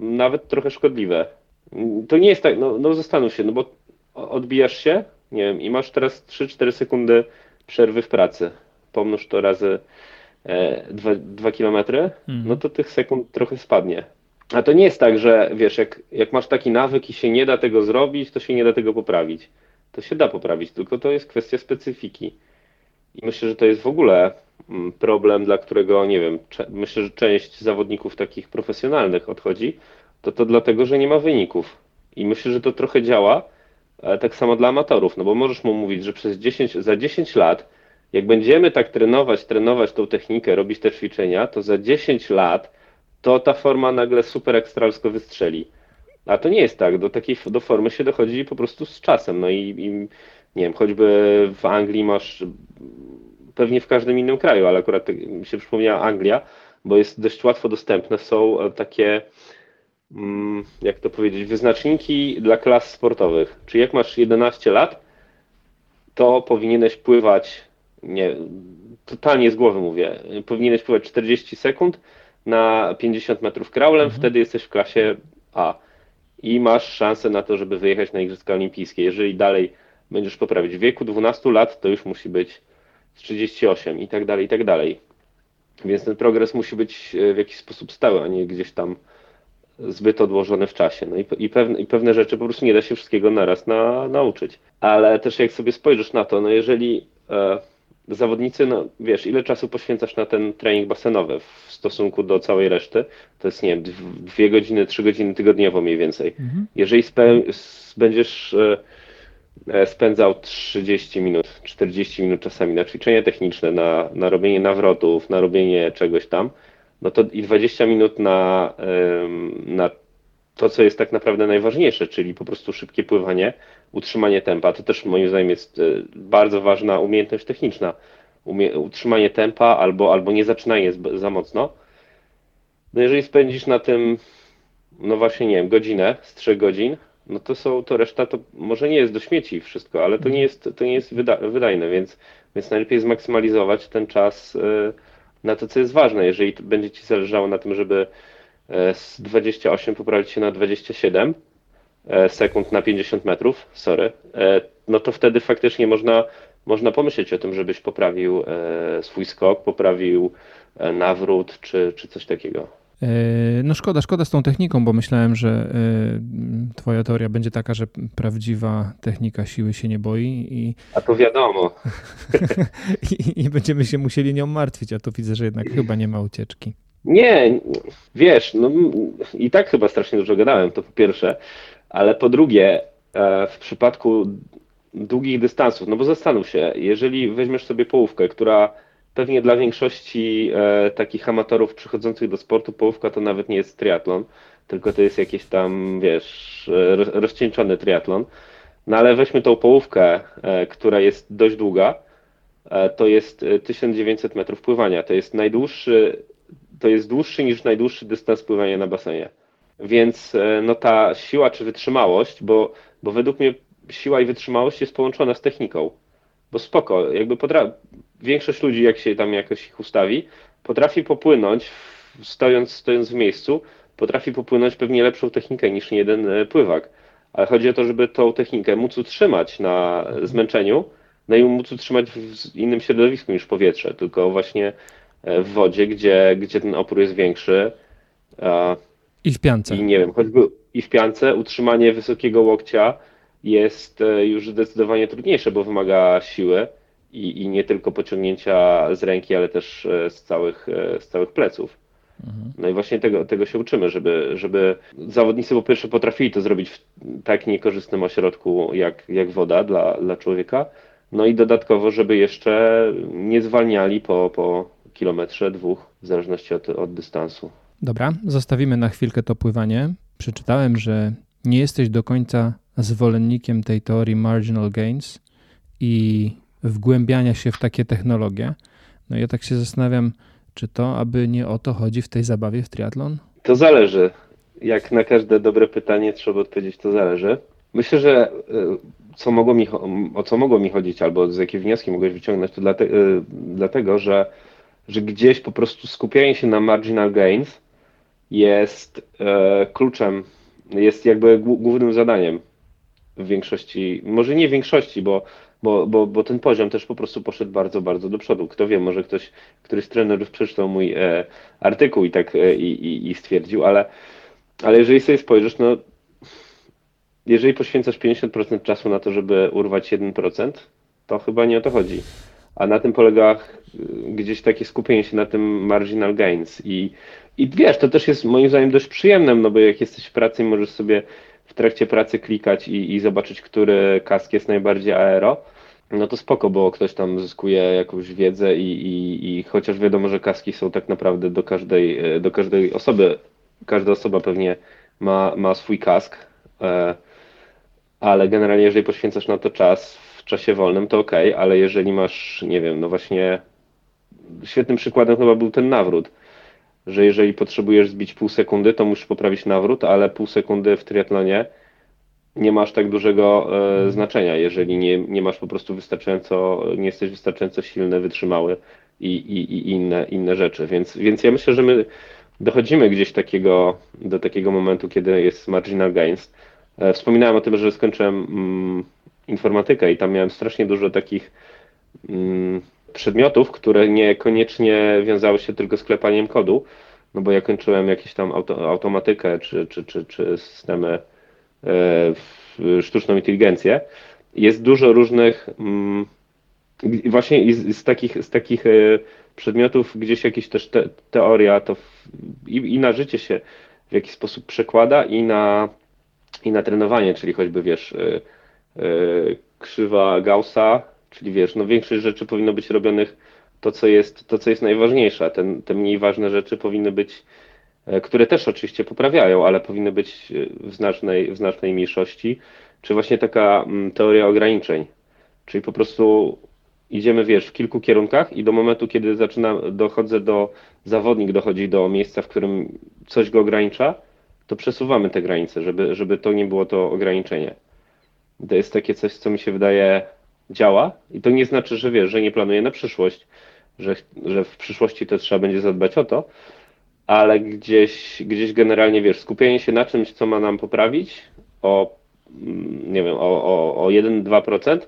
nawet trochę szkodliwe. To nie jest tak, no, no zastanów się, no bo odbijasz się, nie wiem, i masz teraz 3-4 sekundy przerwy w pracy pomnóż to razy 2, e, 2 km, mhm. no to tych sekund trochę spadnie. A to nie jest tak, że wiesz, jak, jak masz taki nawyk i się nie da tego zrobić, to się nie da tego poprawić. To się da poprawić, tylko to jest kwestia specyfiki. I myślę, że to jest w ogóle problem, dla którego, nie wiem, myślę, że część zawodników takich profesjonalnych odchodzi, to to dlatego, że nie ma wyników. I myślę, że to trochę działa e, tak samo dla amatorów, no bo możesz mu mówić, że przez 10, za 10 lat, jak będziemy tak trenować, trenować tą technikę, robić te ćwiczenia, to za 10 lat to ta forma nagle super ekstralsko wystrzeli. A to nie jest tak, do takiej do formy się dochodzi po prostu z czasem. No i, i nie wiem, choćby w Anglii masz, pewnie w każdym innym kraju, ale akurat tak mi się przypomniała Anglia, bo jest dość łatwo dostępne, są takie, mm, jak to powiedzieć, wyznaczniki dla klas sportowych. Czyli jak masz 11 lat, to powinieneś pływać, nie, totalnie z głowy mówię, powinieneś pływać 40 sekund na 50 metrów kraulem, mhm. wtedy jesteś w klasie A i masz szansę na to, żeby wyjechać na Igrzyska Olimpijskie. Jeżeli dalej będziesz poprawić w wieku 12 lat, to już musi być 38 i tak dalej, i tak dalej. Więc ten progres musi być e, w jakiś sposób stały, a nie gdzieś tam zbyt odłożony w czasie. No i, i, pewne, i pewne rzeczy po prostu nie da się wszystkiego naraz na, nauczyć. Ale też jak sobie spojrzysz na to, no jeżeli e, zawodnicy, no wiesz, ile czasu poświęcasz na ten trening basenowy w stosunku do całej reszty? To jest, nie wiem, dwie godziny, trzy godziny tygodniowo mniej więcej. Mhm. Jeżeli będziesz e, e, spędzał 30 minut, 40 minut czasami na ćwiczenia techniczne, na, na robienie nawrotów, na robienie czegoś tam, no to i 20 minut na, na to, co jest tak naprawdę najważniejsze, czyli po prostu szybkie pływanie, utrzymanie tempa. To też moim zdaniem jest e, bardzo ważna umiejętność techniczna. Umie utrzymanie tempa albo, albo nie zaczynanie za mocno. No jeżeli spędzisz na tym, no właśnie, nie wiem, godzinę z trzech godzin, no to są, to reszta to może nie jest do śmieci wszystko, ale to nie jest, to nie jest wyda wydajne, więc, więc najlepiej zmaksymalizować ten czas e, na to, co jest ważne. Jeżeli będzie Ci zależało na tym, żeby E, z 28 poprawić się na 27 e, sekund na 50 metrów, sorry, no to wtedy faktycznie można, można pomyśleć o tym, żebyś poprawił swój skok, poprawił nawrót czy, czy coś takiego. No szkoda, szkoda z tą techniką, bo myślałem, że twoja teoria będzie taka, że prawdziwa technika siły się nie boi i... A to wiadomo. I, I będziemy się musieli nią martwić, a tu widzę, że jednak chyba nie ma ucieczki. Nie, wiesz, no i tak chyba strasznie dużo gadałem, to po pierwsze, ale po drugie, e, w przypadku długich dystansów, no bo zastanów się, jeżeli weźmiesz sobie połówkę, która pewnie dla większości e, takich amatorów przychodzących do sportu, połówka to nawet nie jest triatlon, tylko to jest jakiś tam, wiesz, rozcieńczony triatlon. No ale weźmy tą połówkę, e, która jest dość długa, to jest 1900 metrów pływania. To jest najdłuższy to jest dłuższy niż najdłuższy dystans pływania na basenie. Więc e, no ta siła czy wytrzymałość, bo, bo według mnie siła i wytrzymałość jest połączona z techniką. Bo spoko, jakby potra- większość ludzi, jak się tam jakoś ich ustawi, potrafi popłynąć, stojąc, stojąc w miejscu, potrafi popłynąć pewnie lepszą technikę niż jeden e, pływak. Ale chodzi o to, żeby tą technikę móc utrzymać na zmęczeniu, no i móc utrzymać w innym środowisku niż powietrze, tylko właśnie E, w wodzie, gdzie, gdzie ten opór jest większy. I w piance. I nie wiem, choćby i w piance utrzymanie wysokiego łokcia jest e, już zdecydowanie trudniejsze, bo wymaga siły i, i nie tylko pociągnięcia z ręki, ale też e, z całych, z całych pleców. Mhm. No i właśnie tego, tego się uczymy, żeby, żeby zawodnicy po pierwsze potrafili to zrobić w tak niekorzystnym ośrodku jak, jak woda dla, dla człowieka, no i dodatkowo, żeby jeszcze nie zwalniali po, po kilometrze, dwóch, w zależności od, od dystansu. Dobra, zostawimy na chwilkę to pływanie. Przeczytałem, że nie jesteś do końca zwolennikiem tej teorii marginal gains i wgłębiania się w takie technologie. No ja tak się zastanawiam, czy to, aby nie o to chodzi w tej zabawie w triatlon? To zależy. Jak na każde dobre pytanie trzeba odpowiedzieć, to zależy. Myślę, że e, co mogło mi, o co mogło mi chodzić, albo z jakie wnioski mogłeś wyciągnąć, to dlate, e, dlatego, że że gdzieś po prostu skupianie się na marginal gains jest e, kluczem, jest jakby głównym zadaniem w większości, może nie w większości, bo, bo, bo, bo ten poziom też po prostu poszedł bardzo, bardzo do przodu. Kto wie, może ktoś, któryś z trenerów przeczytał mój e, artykuł i tak e, i, i stwierdził, ale, ale jeżeli sobie spojrzysz, no jeżeli poświęcasz 50% czasu na to, żeby urwać 1%, to chyba nie o to chodzi a na tym polega gdzieś takie skupienie się na tym marginal gains i, i wiesz, to też jest moim zdaniem dość przyjemne, no bo jak jesteś w pracy i możesz sobie trakcie pracy klikać i, i zobaczyć, który kask jest najbardziej aero, no to spoko, bo ktoś tam zyskuje jakąś wiedzę i, i, i chociaż wiadomo, że kaski są tak naprawdę do każdej, do każdej osoby, każda osoba pewnie ma, ma swój kask, e, ale generalnie jeżeli poświęcasz na to czas w czasie wolnym, to ok, ale jeżeli masz, nie wiem, no właśnie świetnym przykładem chyba był ten nawrót, że jeżeli potrzebujesz zbić pół sekundy, to musisz poprawić nawrót, ale pół sekundy w triatlonie nie masz tak dużego e, znaczenia, jeżeli nie, nie masz po prostu wystarczająco, nie jesteś wystarczająco silny, wytrzymały i, i, i inne, inne rzeczy. Więc, więc ja myślę, że my dochodzimy gdzieś takiego, do takiego momentu, kiedy jest marginal gains. E, wspominałem o tym, że skończyłem mm, informatykę i tam miałem strasznie dużo takich mm, przedmiotów, które niekoniecznie wiązały się tylko z klepaniem kodu, no bo ja kończyłem jakieś tam auto, automatykę czy, czy, czy, czy systemy e, sztuczną inteligencję. Jest dużo różnych mm, właśnie z, z, takich, z takich e, przedmiotów gdzieś jakieś też te, teoria to w, i, i, na życie się w jakiś sposób przekłada i na, i na trenowanie, czyli choćby wiesz y, y, krzywa Gaussa, czyli wiesz, no większość rzeczy powinno być robionych to, co jest, to, co jest najważniejsze, ten, te mniej ważne rzeczy powinny być, y, które też oczywiście poprawiają, ale powinny być w znacznej, w znacznej mniejszości, czy właśnie taka mm, teoria ograniczeń, czyli po prostu idziemy, wiesz, w kilku kierunkach i do momentu, kiedy zaczyna, dochodzę do, zawodnik dochodzi do miejsca, w którym coś go ogranicza, to przesuwamy te granice, żeby, żeby to nie było to ograniczenie. To jest takie coś, co mi się wydaje działa i to nie znaczy, że wiesz, że nie planuję na przyszłość, że, że w przyszłości to trzeba będzie zadbać o to, ale gdzieś, gdzieś generalnie, wiesz, skupienie się na czymś, co ma nam poprawić o, mm, nie wiem, o, o, o 1-2%,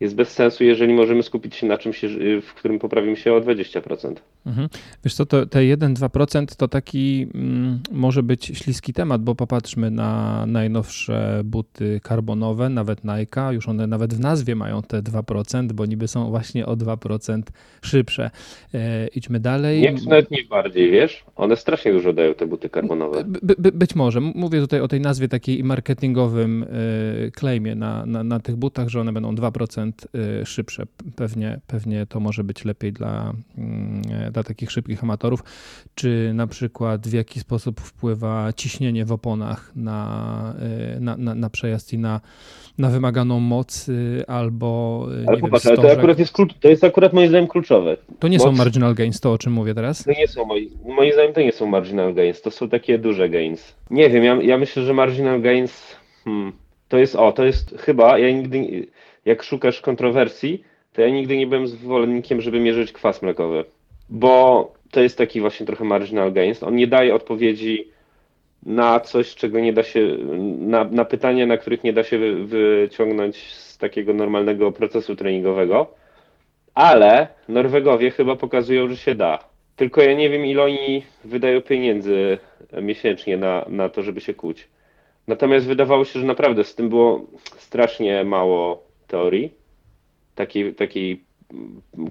jest bez sensu, jeżeli możemy skupić się na czymś, w którym poprawimy się o 20%. Mhm. Wiesz co, to, te 1-2% to taki mm, może być śliski temat, bo popatrzmy na najnowsze buty karbonowe, nawet Nike, już one nawet w nazwie mają te 2%, bo niby są właśnie o 2% szybsze. E, idźmy dalej. Nie, nawet nie bardziej, wiesz? One strasznie dużo dają te buty karbonowe. By, by, być może. Mówię tutaj o tej nazwie takiej marketingowym e, claimie na, na, na tych butach, że one będą 2% e, szybsze. Pewnie, pewnie to może być lepiej dla, mm, dla takich szybkich amatorów, czy na przykład w jaki sposób wpływa ciśnienie w oponach na, y, na, na, na przejazd i na, na wymaganą moc, y, albo. Y, ale popatrz, wiem, ale to akurat jest, to jest akurat moim zdaniem kluczowe. To nie moc... są marginal gains, to o czym mówię teraz? To nie są, moi, moim zdaniem to nie są marginal gains, to są takie duże gains. Nie wiem, ja, ja myślę, że marginal gains. Hmm, to jest o, to jest chyba, ja nigdy, jak szukasz kontrowersji, to ja nigdy nie byłem zwolennikiem, żeby mierzyć kwas mlekowy bo to jest taki właśnie trochę marginal gains. On nie daje odpowiedzi na coś, czego nie da się, na, na pytania, na których nie da się wy, wyciągnąć z takiego normalnego procesu treningowego, ale Norwegowie chyba pokazują, że się da. Tylko ja nie wiem, ile oni wydają pieniędzy miesięcznie na, na to, żeby się kłuć. Natomiast wydawało się, że naprawdę z tym było strasznie mało teorii, takiej, takiej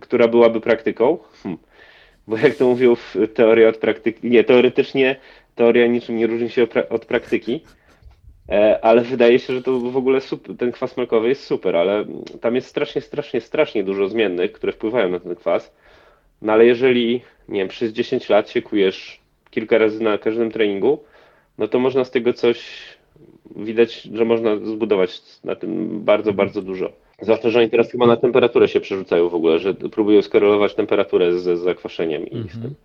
która byłaby praktyką. Hm bo jak to mówią w teorii od praktyki, nie, teoretycznie teoria niczym nie różni się od praktyki, e, ale wydaje się, że to w ogóle super, ten kwas melkowy jest super, ale tam jest strasznie, strasznie, strasznie dużo zmiennych, które wpływają na ten kwas. No ale jeżeli, nie wiem, przez 10 lat się kujesz kilka razy na każdym treningu, no to można z tego coś, widać, że można zbudować na tym bardzo, bardzo dużo. Zwłaszcza, że oni teraz chyba na temperaturę się przerzucają w ogóle, że próbują skorelować temperaturę z, zakwaszeniem i mm -hmm. z mhm.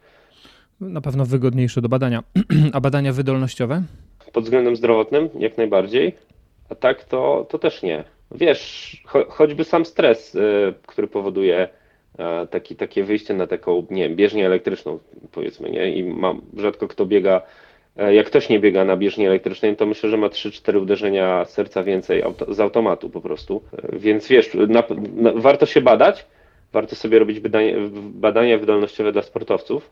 tym. Na pewno wygodniejsze do badania. A badania wydolnościowe? Pod względem zdrowotnym jak najbardziej, a tak to, to też nie. Wiesz, cho choćby sam stres, y, który powoduje y, taki, takie wyjście na taką, nie wiem, bieżnię elektryczną, powiedzmy, nie? I mam, rzadko kto biega E, jak ktoś nie biega na bieżni elektrycznej, to myślę, że ma 3-4 uderzenia serca więcej auto, z automatu po prostu. E, więc wiesz, na, na, warto się badać, warto sobie robić badania, badania wydolnościowe dla sportowców,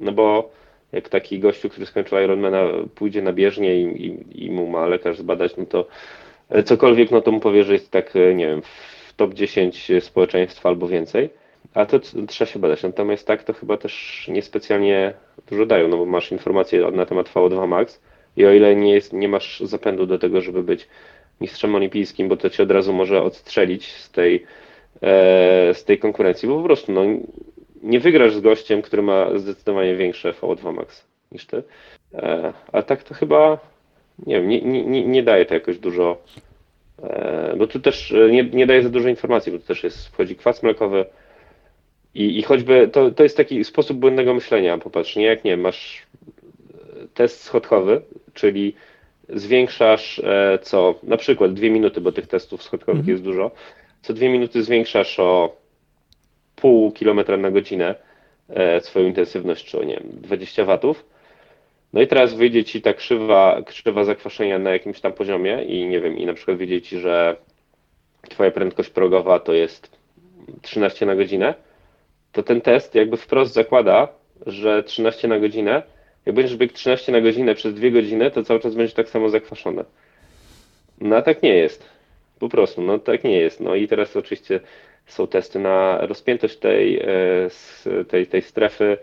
no bo jak taki gościu, który skończył Ironmana, pójdzie na bieżnię i, i, i mu ma lekarz zbadać, no to e, cokolwiek, no to mu powie, że jest tak, nie wiem, w top 10 społeczeństwa albo więcej. A to trzeba się badać. Natomiast tak to chyba też niespecjalnie dużo dają, no bo masz informacje na temat VO2 max, i o ile nie, jest, nie masz zapędu do tego, żeby być mistrzem olimpijskim, bo to cię od razu może odstrzelić z tej, e, z tej konkurencji, bo po prostu no, nie wygrasz z gościem, który ma zdecydowanie większe VO2 max niż ty. E, a tak to chyba, nie wiem, nie, nie, nie daje to jakoś dużo, e, bo tu też nie, nie daje za dużo informacji, bo tu też jest, wchodzi kwas mlekowy i, i choćby to, to jest taki sposób błędnego myślenia, popatrz, nie jak nie, masz test schodkowy, czyli zwiększasz e, co, na przykład dwie minuty, bo tych testów schodkowych mhm. jest dużo, co dwie minuty zwiększasz o pół kilometra na godzinę e, swoją intensywność, czy o nie wiem, 20 watów. No i teraz wyjdzie ci ta krzywa, krzywa zakwaszenia na jakimś tam poziomie i nie wiem, i na przykład wyjdzie ci, że twoja prędkość progowa to jest 13 na godzinę, to ten test jakby wprost zakłada, że 13 na godzinę jak będziesz biegł 13 na godzinę przez 2 godziny, to cały czas będzie tak samo zakwaszone. No a tak nie jest. Po prostu, no tak nie jest. No i teraz oczywiście są testy na rozpiętość tej, e, tej, tej strefy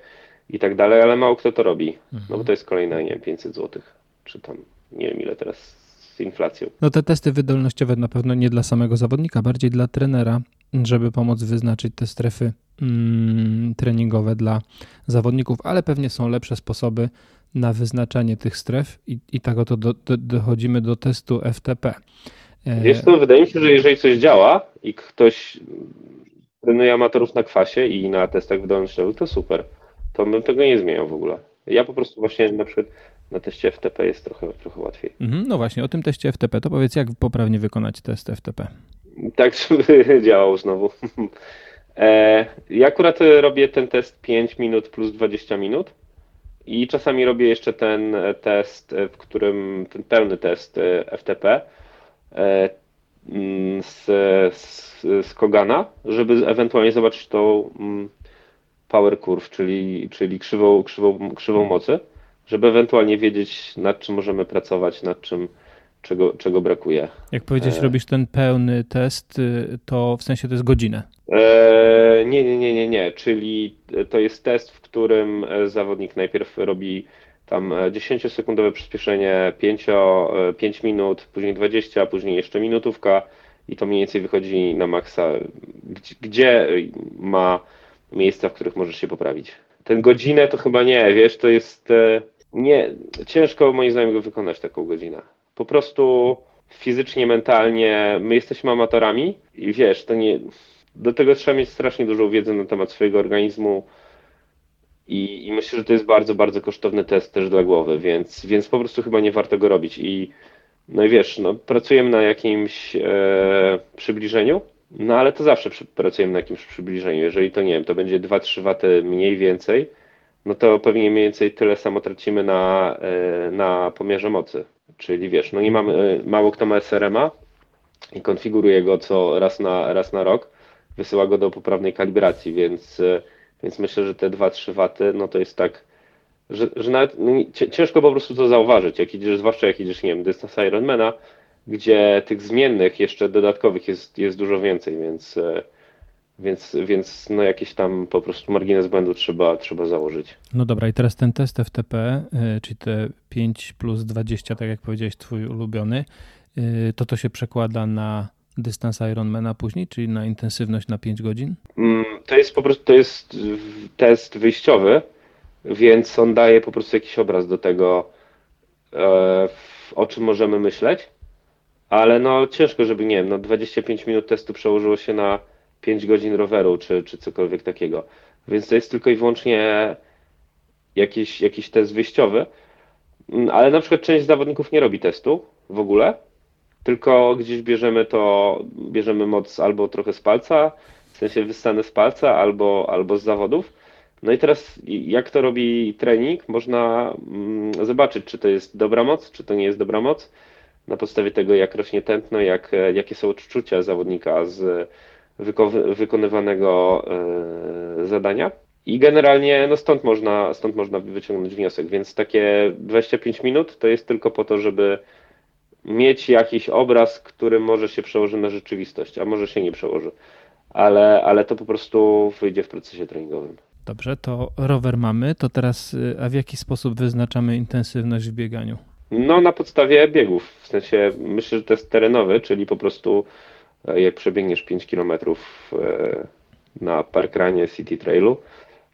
i tak dalej, ale mało kto to robi. No bo to jest kolejne, nie wiem, 500 zł, czy tam nie wiem ile teraz z inflacją. No te testy wydolnościowe na pewno nie dla samego zawodnika, bardziej dla trenera, żeby pomóc wyznaczyć te strefy mm, treningowe dla zawodników, ale pewnie są lepsze sposoby na wyznaczanie tych stref i, i tak oto do, do, dochodzimy do testu FTP. E, Wiesz co, wydaje mi się, że jeżeli coś działa i ktoś trenuje amatorów na kwasie i na testach wydolnościowych, to super. To bym tego nie zmieniał w ogóle. Ja po prostu właśnie na przykład na teście FTP jest trochę, trochę łatwiej. Mhm, no właśnie, o tym teście FTP, to powiedz, jak poprawnie wykonać test FTP? Tak, żeby działał znowu. E, ja akurat robię ten test 5 minut plus 20 minut i czasami robię jeszcze ten test, w którym ten pełny test e, FTP e, mm, z, z, z Kogana, żeby ewentualnie zobaczyć tą mm, power curve, czyli, czyli krzywą, krzywą, krzywą mocy, żeby ewentualnie wiedzieć nad czym możemy pracować, nad czym czego, czego brakuje. Jak powiedziałeś, e... robisz ten pełny test, y, to w sensie to jest godzinę? E... Nie, nie, nie, nie, nie, czyli to jest test, w którym e, zawodnik najpierw robi tam 10-sekundowe przyspieszenie, 5, 5 e, minut, później 20, później jeszcze minutówka i to mniej więcej wychodzi na maksa, gdzie, ma miejsca, w których możesz się poprawić. Ten godzinę to chyba nie, wiesz, to jest e, nie, ciężko moim zdaniem go wykonać taką godzinę po prostu fizycznie, mentalnie, my jesteśmy amatorami i wiesz, to nie, do tego trzeba mieć strasznie dużą wiedzę na temat swojego organizmu i, i myślę, że to jest bardzo, bardzo kosztowny test też dla głowy, więc, więc po prostu chyba nie warto go robić i no i wiesz, no, pracujemy na jakimś e, przybliżeniu, no ale to zawsze przy, pracujemy na jakimś przybliżeniu. Jeżeli to nie wiem, to będzie 2-3 waty mniej więcej, no to pewnie mniej więcej tyle samo tracimy na, e, na pomiarze mocy. Czyli wiesz, no nie mamy, e, mało kto ma SRM-a i konfiguruje go co raz na, raz na rok, wysyła go do poprawnej kalibracji, więc, e, więc myślę, że te 2-3 waty, no to jest tak, że, że nawet no, ciężko po prostu to zauważyć, jak idziesz, zwłaszcza jak idziesz, nie wiem, dystans Ironmana, gdzie tych zmiennych jeszcze dodatkowych jest, jest dużo więcej, więc więc, więc no jakiś tam po prostu margines błędu trzeba, trzeba założyć. No dobra, i teraz ten test FTP, y, czyli te 5 plus 20, tak jak powiedziałeś, twój ulubiony, y, to to się przekłada na dystans Ironmana później, czyli na intensywność na 5 godzin? Mm, to jest po prostu to jest test wyjściowy, więc on daje po prostu jakiś obraz do tego, e, o czym możemy myśleć, ale no ciężko, żeby nie wiem, no 25 minut testu przełożyło się na 5 godzin roweru, czy, czy cokolwiek takiego. Więc to jest tylko i wyłącznie jakiś, jakiś test wyjściowy. Mm, ale na przykład część zawodników nie robi testu w ogóle, tylko gdzieś bierzemy to, bierzemy moc albo trochę z palca, w sensie wyssane z palca, albo, albo z zawodów. No i teraz jak to robi trening, można mm, zobaczyć, czy to jest dobra moc, czy to nie jest dobra moc, na podstawie tego, jak rośnie tętno, jak, jakie są odczucia zawodnika z wykonywanego e, zadania. I generalnie no stąd, można, stąd można wyciągnąć wniosek, więc takie 25 minut to jest tylko po to, żeby mieć jakiś obraz, który może się przełoży na rzeczywistość, a może się nie przełoży, ale, ale to po prostu wyjdzie w procesie treningowym. Dobrze, to rower mamy, to teraz y, a w jaki sposób wyznaczamy intensywność w bieganiu? No na podstawie biegów, w sensie myślę, że to jest terenowy, czyli po prostu jak przebiegniesz 5 km e, na parkranie City Trailu,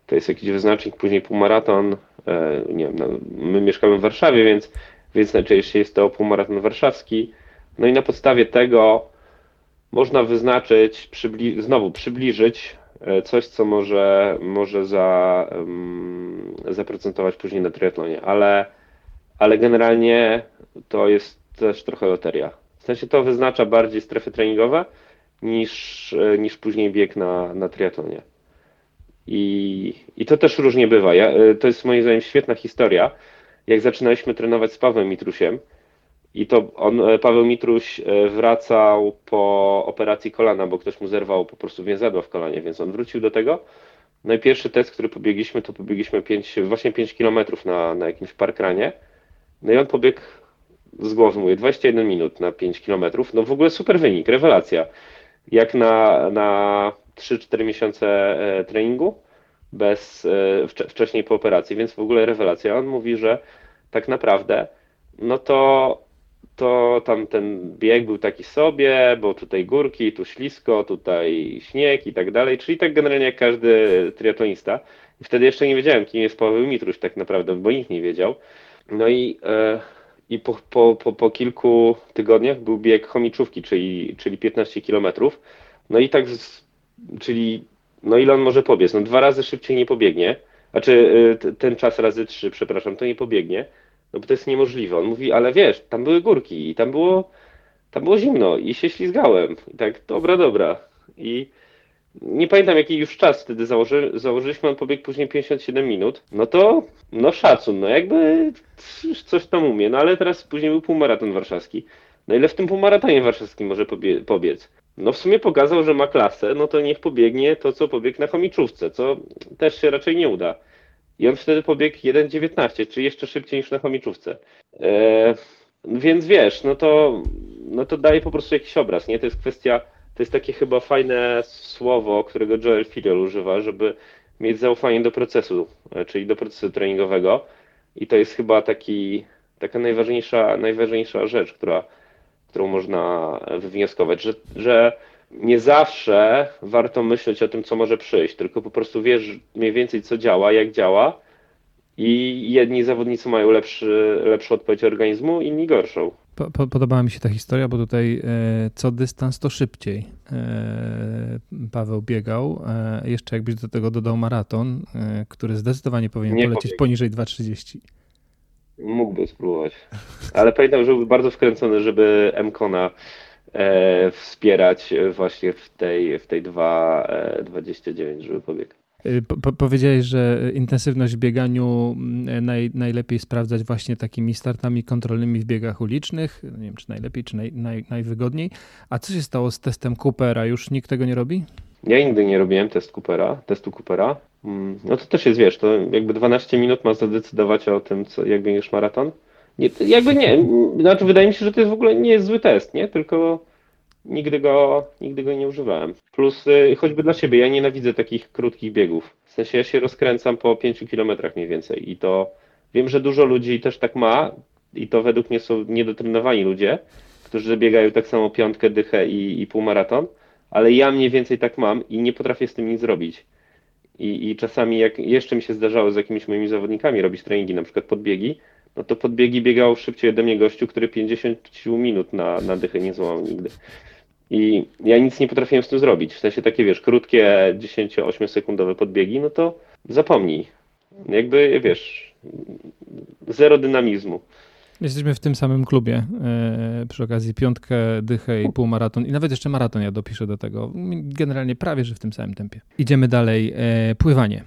to jest jakiś wyznacznik, później półmaraton, e, nie wiem, no, my mieszkamy w Warszawie, więc, więc najczęściej jest to półmaraton warszawski, no i na podstawie tego można wyznaczyć, przybli znowu przybliżyć coś, co może, może za, um, zaprocentować później na triatlonie, ale ale generalnie to jest też trochę loteria. W sensie to wyznacza bardziej strefy treningowe niż, niż później bieg na, na triatlonie. I, I to też różnie bywa. Ja, to jest moim zdaniem świetna historia. Jak zaczynaliśmy trenować z Pawłem Mitrusiem, i to on, Paweł Mitruś e, wracał po operacji kolana, bo ktoś mu zerwał po prostu więzadło w kolanie, więc on wrócił do tego. No i pierwszy test, który pobiegliśmy, to pobiegliśmy 5, właśnie 5 km na, na jakimś parkranie. No i on pobiegł z głowy, mówię, 21 minut na 5 km. No w ogóle super wynik, rewelacja. Jak na, na 3-4 miesiące e, treningu, bez e, wcześniej po operacji, więc w ogóle rewelacja. On mówi, że tak naprawdę, no to, to tam ten bieg był taki sobie, bo tutaj górki, tu ślisko, tutaj śnieg i tak dalej, czyli tak generalnie jak każdy triatlonista. I wtedy jeszcze nie wiedziałem, kim jest Paweł Mitruś tak naprawdę, bo nikt nie wiedział. No i, e, i po, po, po, po kilku tygodniach był bieg chomiczówki, czyli, czyli 15 km. No i tak, czyli no ile on może pobiec? No dwa razy szybciej nie pobiegnie. Znaczy e, ten czas razy trzy, przepraszam, to nie pobiegnie. No bo to jest niemożliwe. On mówi, ale wiesz, tam były górki i tam było, tam było zimno i się ślizgałem. I tak, dobra, dobra. I nie pamiętam jaki już czas wtedy założy, założyliśmy, on pobiegł później 57 minut, no to no szacun, no jakby coś tam umie, no ale teraz później był półmaraton warszawski. No ile w tym półmaratonie warszawskim może pobie pobiec? No w sumie pokazał, że ma klasę, no to niech pobiegnie to, co pobiegł na chomiczówce, co też się raczej nie uda. I on wtedy pobiegł 1,19, czy jeszcze szybciej niż na chomiczówce. Eee, więc wiesz, no to, no to daje po prostu jakiś obraz, nie? To jest kwestia to jest takie chyba fajne słowo, którego Joel Filiol używa, żeby mieć zaufanie do procesu, e, czyli do procesu treningowego. I to jest chyba taki, taka najważniejsza, najważniejsza rzecz, która, którą można wywnioskować, że, że nie zawsze warto myśleć o tym, co może przyjść, tylko po prostu wiesz mniej więcej, co działa, jak działa i jedni zawodnicy mają lepszy, lepszą odpowiedź organizmu, inni gorszą. Po, podobała mi się ta historia, bo tutaj e, co dystans to szybciej. E, Paweł biegał. E, jeszcze jakbyś do tego dodał maraton, który zdecydowanie powinien Nie polecieć poniżej 2,30. Mógłby spróbować. Ale pamiętam, że był bardzo wkręcony, żeby Mkona wspierać właśnie w tej, w tej 2,29, żeby pobiegł. Y, po, powiedziałeś, że intensywność w bieganiu mm, naj, najlepiej sprawdzać właśnie takimi startami kontrolnymi w biegach ulicznych. Nie wiem, czy najlepiej, czy naj, naj, najwygodniej. A co się stało z testem Coopera? Już nikt tego nie robi? Ja nigdy nie robiłem test Coopera, testu Coopera. Mm, no to też jest, wiesz, to jakby 12 minut ma zadecydować o tym, co, jak biegniesz maraton. Nie, jakby nie, znaczy wydaje mi się, że to jest w ogóle nie jest zły test, nie? Tylko nigdy go, nigdy go nie używałem. Plus y, choćby dla siebie, ja nienawidzę takich krótkich biegów. W sensie ja się rozkręcam po 5 kilometrach mniej więcej i to wiem, że dużo ludzi też tak ma i to według mnie są niedotrenowani ludzie, którzy biegają tak samo piątkę, dychę i, i półmaraton, ale ja mniej więcej tak mam i nie potrafię z tym nic zrobić. I, I czasami jak jeszcze mi się zdarzało z jakimiś moimi zawodnikami robić treningi, na przykład podbiegi, no to podbiegi biegał szybciej ode mnie gościu, który 50 minut na, na dychę nie złamał nigdy. I ja nic nie potrafiłem z tym zrobić. W sensie takie, wiesz, krótkie 10-8 sekundowe podbiegi, no to zapomnij. Jakby, wiesz, zero dynamizmu. Jesteśmy w tym samym klubie. Yy, przy okazji piątkę, dychę i półmaraton i nawet jeszcze maraton ja dopiszę do tego. Generalnie prawie, że w tym samym tempie. Idziemy dalej. Yy, pływanie.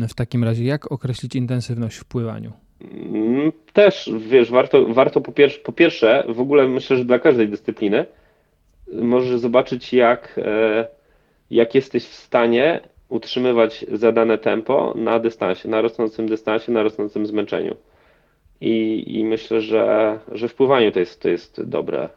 Yy, w takim razie, jak określić intensywność w pływaniu? Mm, też, wiesz, warto, warto po, pierwsze, po pierwsze, w ogóle myślę, że dla każdej dyscypliny, możesz zobaczyć, jak, e, jak jesteś w stanie utrzymywać zadane tempo na dystansie, na rosnącym dystansie, na rosnącym zmęczeniu. I, i myślę, że, że w pływaniu to jest, to jest dobre.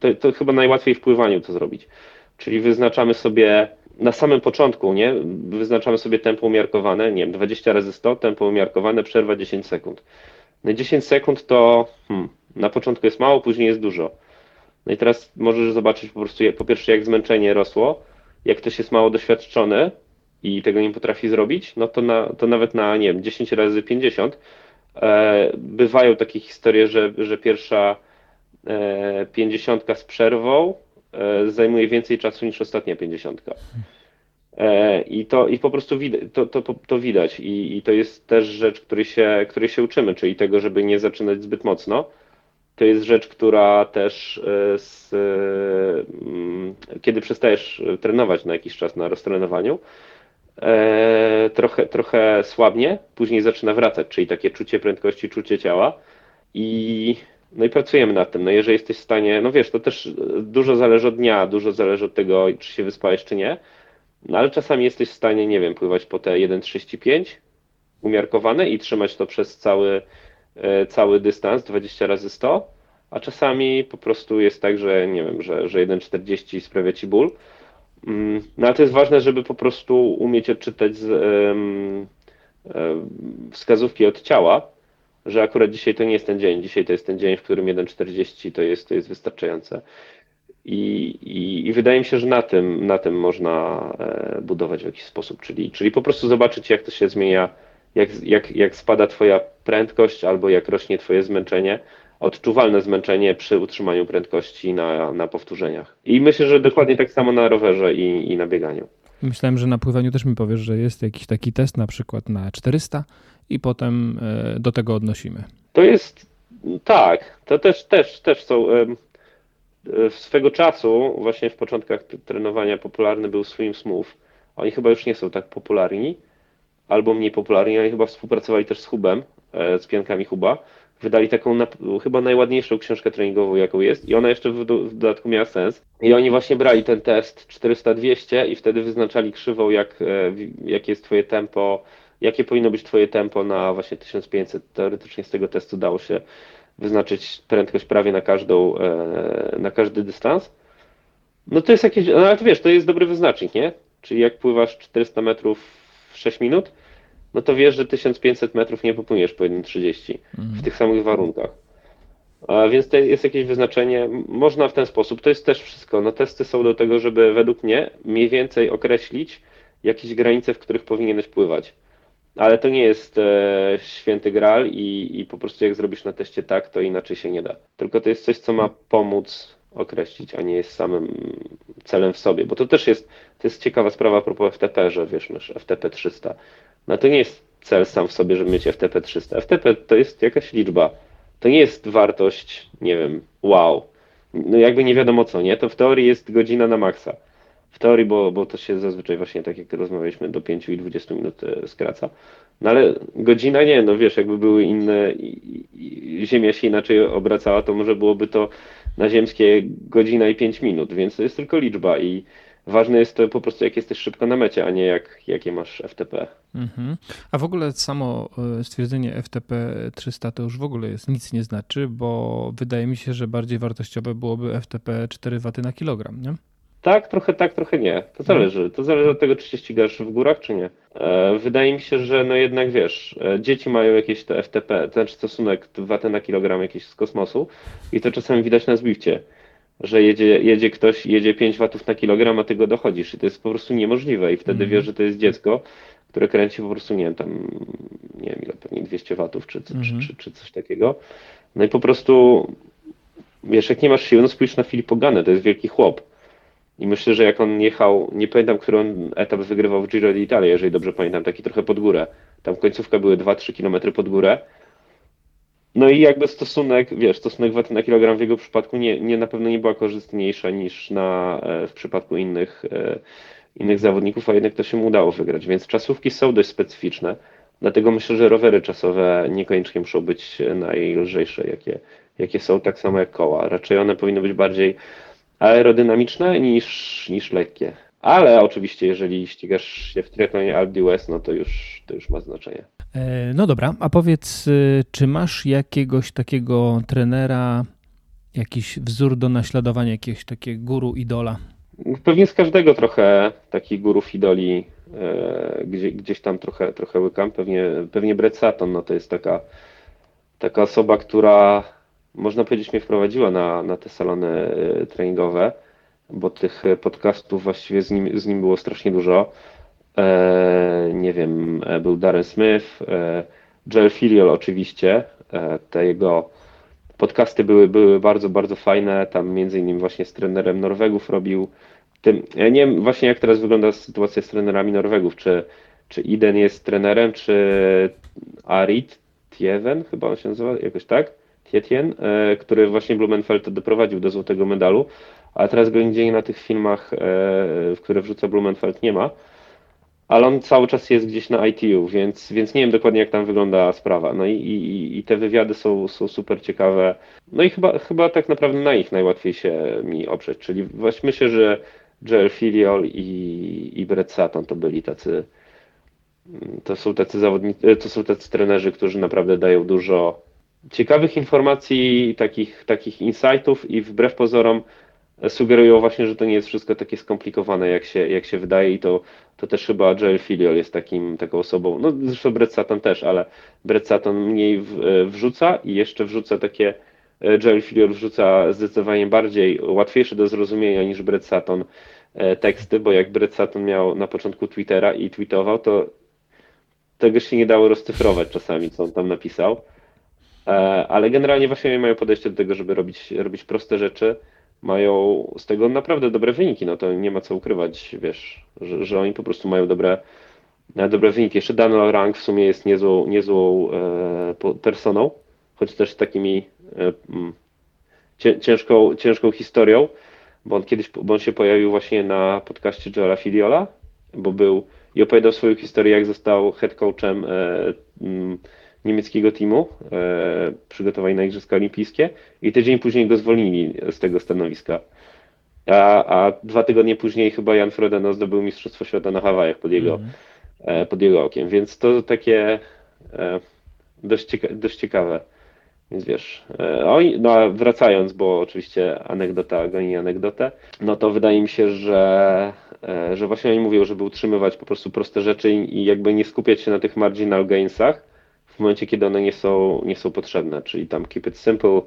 To, to chyba najłatwiej w pływaniu to zrobić. Czyli wyznaczamy sobie na samym początku, nie? Wyznaczamy sobie tempo umiarkowane, nie wiem, 20 razy 100, tempo umiarkowane, przerwa 10 sekund. No 10 sekund to hmm, na początku jest mało, później jest dużo. No i teraz możesz zobaczyć po prostu, po pierwsze, jak zmęczenie rosło. Jak ktoś jest mało doświadczony i tego nie potrafi zrobić, no to, na, to nawet na, nie wiem, 10 razy 50 e, bywają takie historie, że, że pierwsza e, 50 z przerwą e, zajmuje więcej czasu niż ostatnia 50. E, I to i po prostu widać, to, to, to widać I, i to jest też rzecz, której się, której się uczymy, czyli tego, żeby nie zaczynać zbyt mocno. To jest rzecz, która też e, z, mm, kiedy przestajesz trenować na jakiś czas na roztrenowaniu, e, trochę, trochę słabnie, później zaczyna wracać, czyli takie czucie prędkości, czucie ciała i no i pracujemy nad tym. No jeżeli jesteś w stanie, no wiesz, to też dużo zależy od dnia, dużo zależy od tego, czy się wyspałeś, czy nie, no ale czasami jesteś w stanie, nie wiem, pływać po te 1,35 umiarkowane i trzymać to przez cały, e, cały dystans 20 razy 100, a czasami po prostu jest tak, że nie wiem, że, że 1,40 sprawia ci ból. Mm, no ale to jest ważne, żeby po prostu umieć odczytać z, um, wskazówki od ciała, że akurat dzisiaj to nie jest ten dzień. Dzisiaj to jest ten dzień, w którym 1,40 to jest, to jest wystarczające. I, i, I, wydaje mi się, że na tym, na tym można e, budować w jakiś sposób, czyli, czyli po prostu zobaczyć, jak to się zmienia, jak, jak, jak spada Twoja prędkość albo jak rośnie Twoje zmęczenie, odczuwalne zmęczenie przy utrzymaniu prędkości na, na powtórzeniach. I myślę, że dokładnie tak samo na rowerze i, i na bieganiu. Myślałem, że na pływaniu też mi powiesz, że jest jakiś taki test na przykład na 400 i potem e, do tego odnosimy. To jest, tak, to też, też, też są swego czasu, właśnie w początkach trenowania popularny był Swim Smooth. Oni chyba już nie są tak popularni, albo mniej popularni, oni chyba współpracowali też z Hubem, e, z piankami Huba. Wydali taką chyba najładniejszą książkę treningową, jaką jest, i ona jeszcze w, w dodatku miała sens. I oni właśnie brali ten test 400-200 i wtedy wyznaczali krzywą, jak, e, jakie jest Twoje tempo, jakie powinno być Twoje tempo na właśnie 1500. Teoretycznie z tego testu dało się wyznaczyć prędkość prawie na każdą, e, na każdy dystans, no to jest jakieś, no ale to wiesz, to jest dobry wyznacznik, nie? Czyli jak pływasz 400 metrów w 6 minut, no to wiesz, że 1500 metrów nie popłyniesz po 1,30 mhm. w tych samych warunkach. A więc to jest jakieś wyznaczenie, można w ten sposób, to jest też wszystko. No testy są do tego, żeby według mnie mniej więcej określić jakieś granice, w których powinieneś pływać. Ale to nie jest e, święty gral i, i po prostu jak zrobisz na teście tak, to inaczej się nie da. Tylko to jest coś, co ma pomóc określić, a nie jest samym celem w sobie. Bo to też jest, to jest ciekawa sprawa a propos FTP, że wiesz, nasz FTP 300. No to nie jest cel sam w sobie, żeby mieć FTP 300. FTP to jest jakaś liczba. To nie jest wartość, nie wiem, wow. No jakby nie wiadomo co, nie? To w teorii jest godzina na maksa w teorii, bo, bo to się zazwyczaj właśnie tak jak rozmawialiśmy do 5 i 20 minut e, skraca. No ale godzina nie, no wiesz, jakby były inne, i, i, Ziemia się inaczej obracała, to może byłoby to na ziemskie godzina i 5 minut, więc to jest tylko liczba i ważne jest to po prostu jak jesteś szybko na mecie, a nie jak, jakie masz FTP. Mhm. A w ogóle samo e, stwierdzenie FTP 300 to już w ogóle jest nic nie znaczy, bo wydaje mi się, że bardziej wartościowe byłoby FTP 4 W na kilogram, nie? Tak, trochę tak, trochę nie. To mhm. zależy. To zależy od tego, czy się ścigasz w górach, czy nie. E, wydaje mi się, że no jednak wiesz, e, dzieci mają jakieś te FTP, to znaczy stosunek watę na kilogram jakiś z kosmosu i to czasami widać na Zwifcie, że jedzie, jedzie ktoś, jedzie 5 watów na kilogram, a ty go dochodzisz i to jest po prostu niemożliwe i wtedy mm. wiesz, że to jest dziecko, które kręci po prostu, nie wiem, tam, nie wiem ile, pewnie 200 watów czy, mm. czy, mhm. czy, czy coś takiego. No i po prostu, wiesz, jak nie masz siły, no spójrz na Filippo Ganę, to jest wielki chłop i myślę, że jak on jechał, nie pamiętam, który on etap wygrywał w Giro d'Italia, jeżeli dobrze pamiętam, taki trochę pod górę. Tam końcówka były 2-3 km pod górę. No i jakby stosunek, wiesz, stosunek waty na kilogram w jego przypadku nie, nie na pewno nie była korzystniejsza niż na, e, w przypadku innych, e, innych zawodników, a jednak to się mu udało wygrać. Więc czasówki są dość specyficzne. Dlatego myślę, że rowery czasowe niekoniecznie muszą być najlżejsze, jakie, jakie są, tak samo jak koła. Raczej one powinny być bardziej aerodynamiczne niż, niż lekkie. Ale oczywiście, jeżeli ścigasz się w triatlonie Alp no to już, to już ma znaczenie. E, no dobra, a powiedz, y, czy masz jakiegoś takiego trenera, jakiś wzór do naśladowania, jakiegoś takiego guru, idola? Pewnie z każdego trochę takich gurów, idoli e, gdzie, gdzieś tam trochę, trochę łykam. Pewnie, pewnie Brett Sutton, no to jest taka taka osoba, która można powiedzieć mnie wprowadziła na, na te salony treningowe, bo tych podcastów właściwie z nim, z nim było strasznie dużo. Nie wiem, był Darren Smith, Joel Filiol oczywiście, te jego podcasty były, były bardzo, bardzo fajne. Tam między innymi właśnie z trenerem Norwegów robił. Tym, ja nie wiem właśnie jak teraz wygląda sytuacja z trenerami Norwegów. Czy, czy Iden jest trenerem, czy Arit Tieven, chyba on się nazywa jakoś tak? Tietjen, e, który właśnie Blumenfeld doprowadził do złotego medalu, a teraz go nigdzie na tych filmach, e, w które wrzuca Blumenfeld nie ma ale on cały czas jest gdzieś na ITU, więc, więc nie wiem dokładnie jak tam wygląda sprawa. No i, i, i te wywiady są, są super ciekawe. No i chyba, chyba tak naprawdę na ich najłatwiej się mi oprzeć, czyli właśnie myślę, że Joel Filiol i, i Brett Sutton to byli tacy, to są tacy zawodnicy, to są tacy trenerzy, którzy naprawdę dają dużo ciekawych informacji, takich, takich insightów i wbrew pozorom sugerują właśnie, że to nie jest wszystko takie skomplikowane, jak się, jak się wydaje i to, to też chyba Joel Filiol jest takim, taką osobą, no zresztą Brett Sutton też, ale Brett Sutton mniej w, e, wrzuca i jeszcze wrzuca takie, e, Joel Filiol wrzuca zdecydowanie bardziej łatwiejsze do zrozumienia niż Brett Sutton e, teksty, bo jak Brett Sutton miał na początku Twittera i tweetował, to tego się nie dało rozcyfrować czasami, co on tam napisał. Ale generalnie właśnie mają podejście do tego, żeby robić, robić proste rzeczy, mają z tego naprawdę dobre wyniki, no to nie ma co ukrywać, wiesz, że, że oni po prostu mają dobre, e, dobre wyniki. Jeszcze Daniel Rank w sumie jest niezłą, niezłą e, personą, choć też takimi e, mm, ciężką, ciężką historią, bo on kiedyś, bo on się pojawił właśnie na podcaście Joela Filiola, bo był i opowiadał swoją historię, jak został head coachem e, mm, niemieckiego teamu e, przygotowani na Igrzyska Olimpijskie i tydzień później go zwolnili z tego stanowiska. A, a dwa tygodnie później chyba Jan Frodeno zdobył Mistrzostwo Świata na Hawajach pod jego, mm. pod jego okiem, więc to takie e, dość, cieka dość ciekawe. Więc wiesz, oj, no wracając, bo oczywiście anegdota goni anegdotę, no to wydaje mi się, że, że właśnie oni mówią, żeby utrzymywać po prostu proste rzeczy i, i jakby nie skupiać się na tych marginal gainsach, w momencie, kiedy one nie są, nie są potrzebne, czyli tam keep it simple,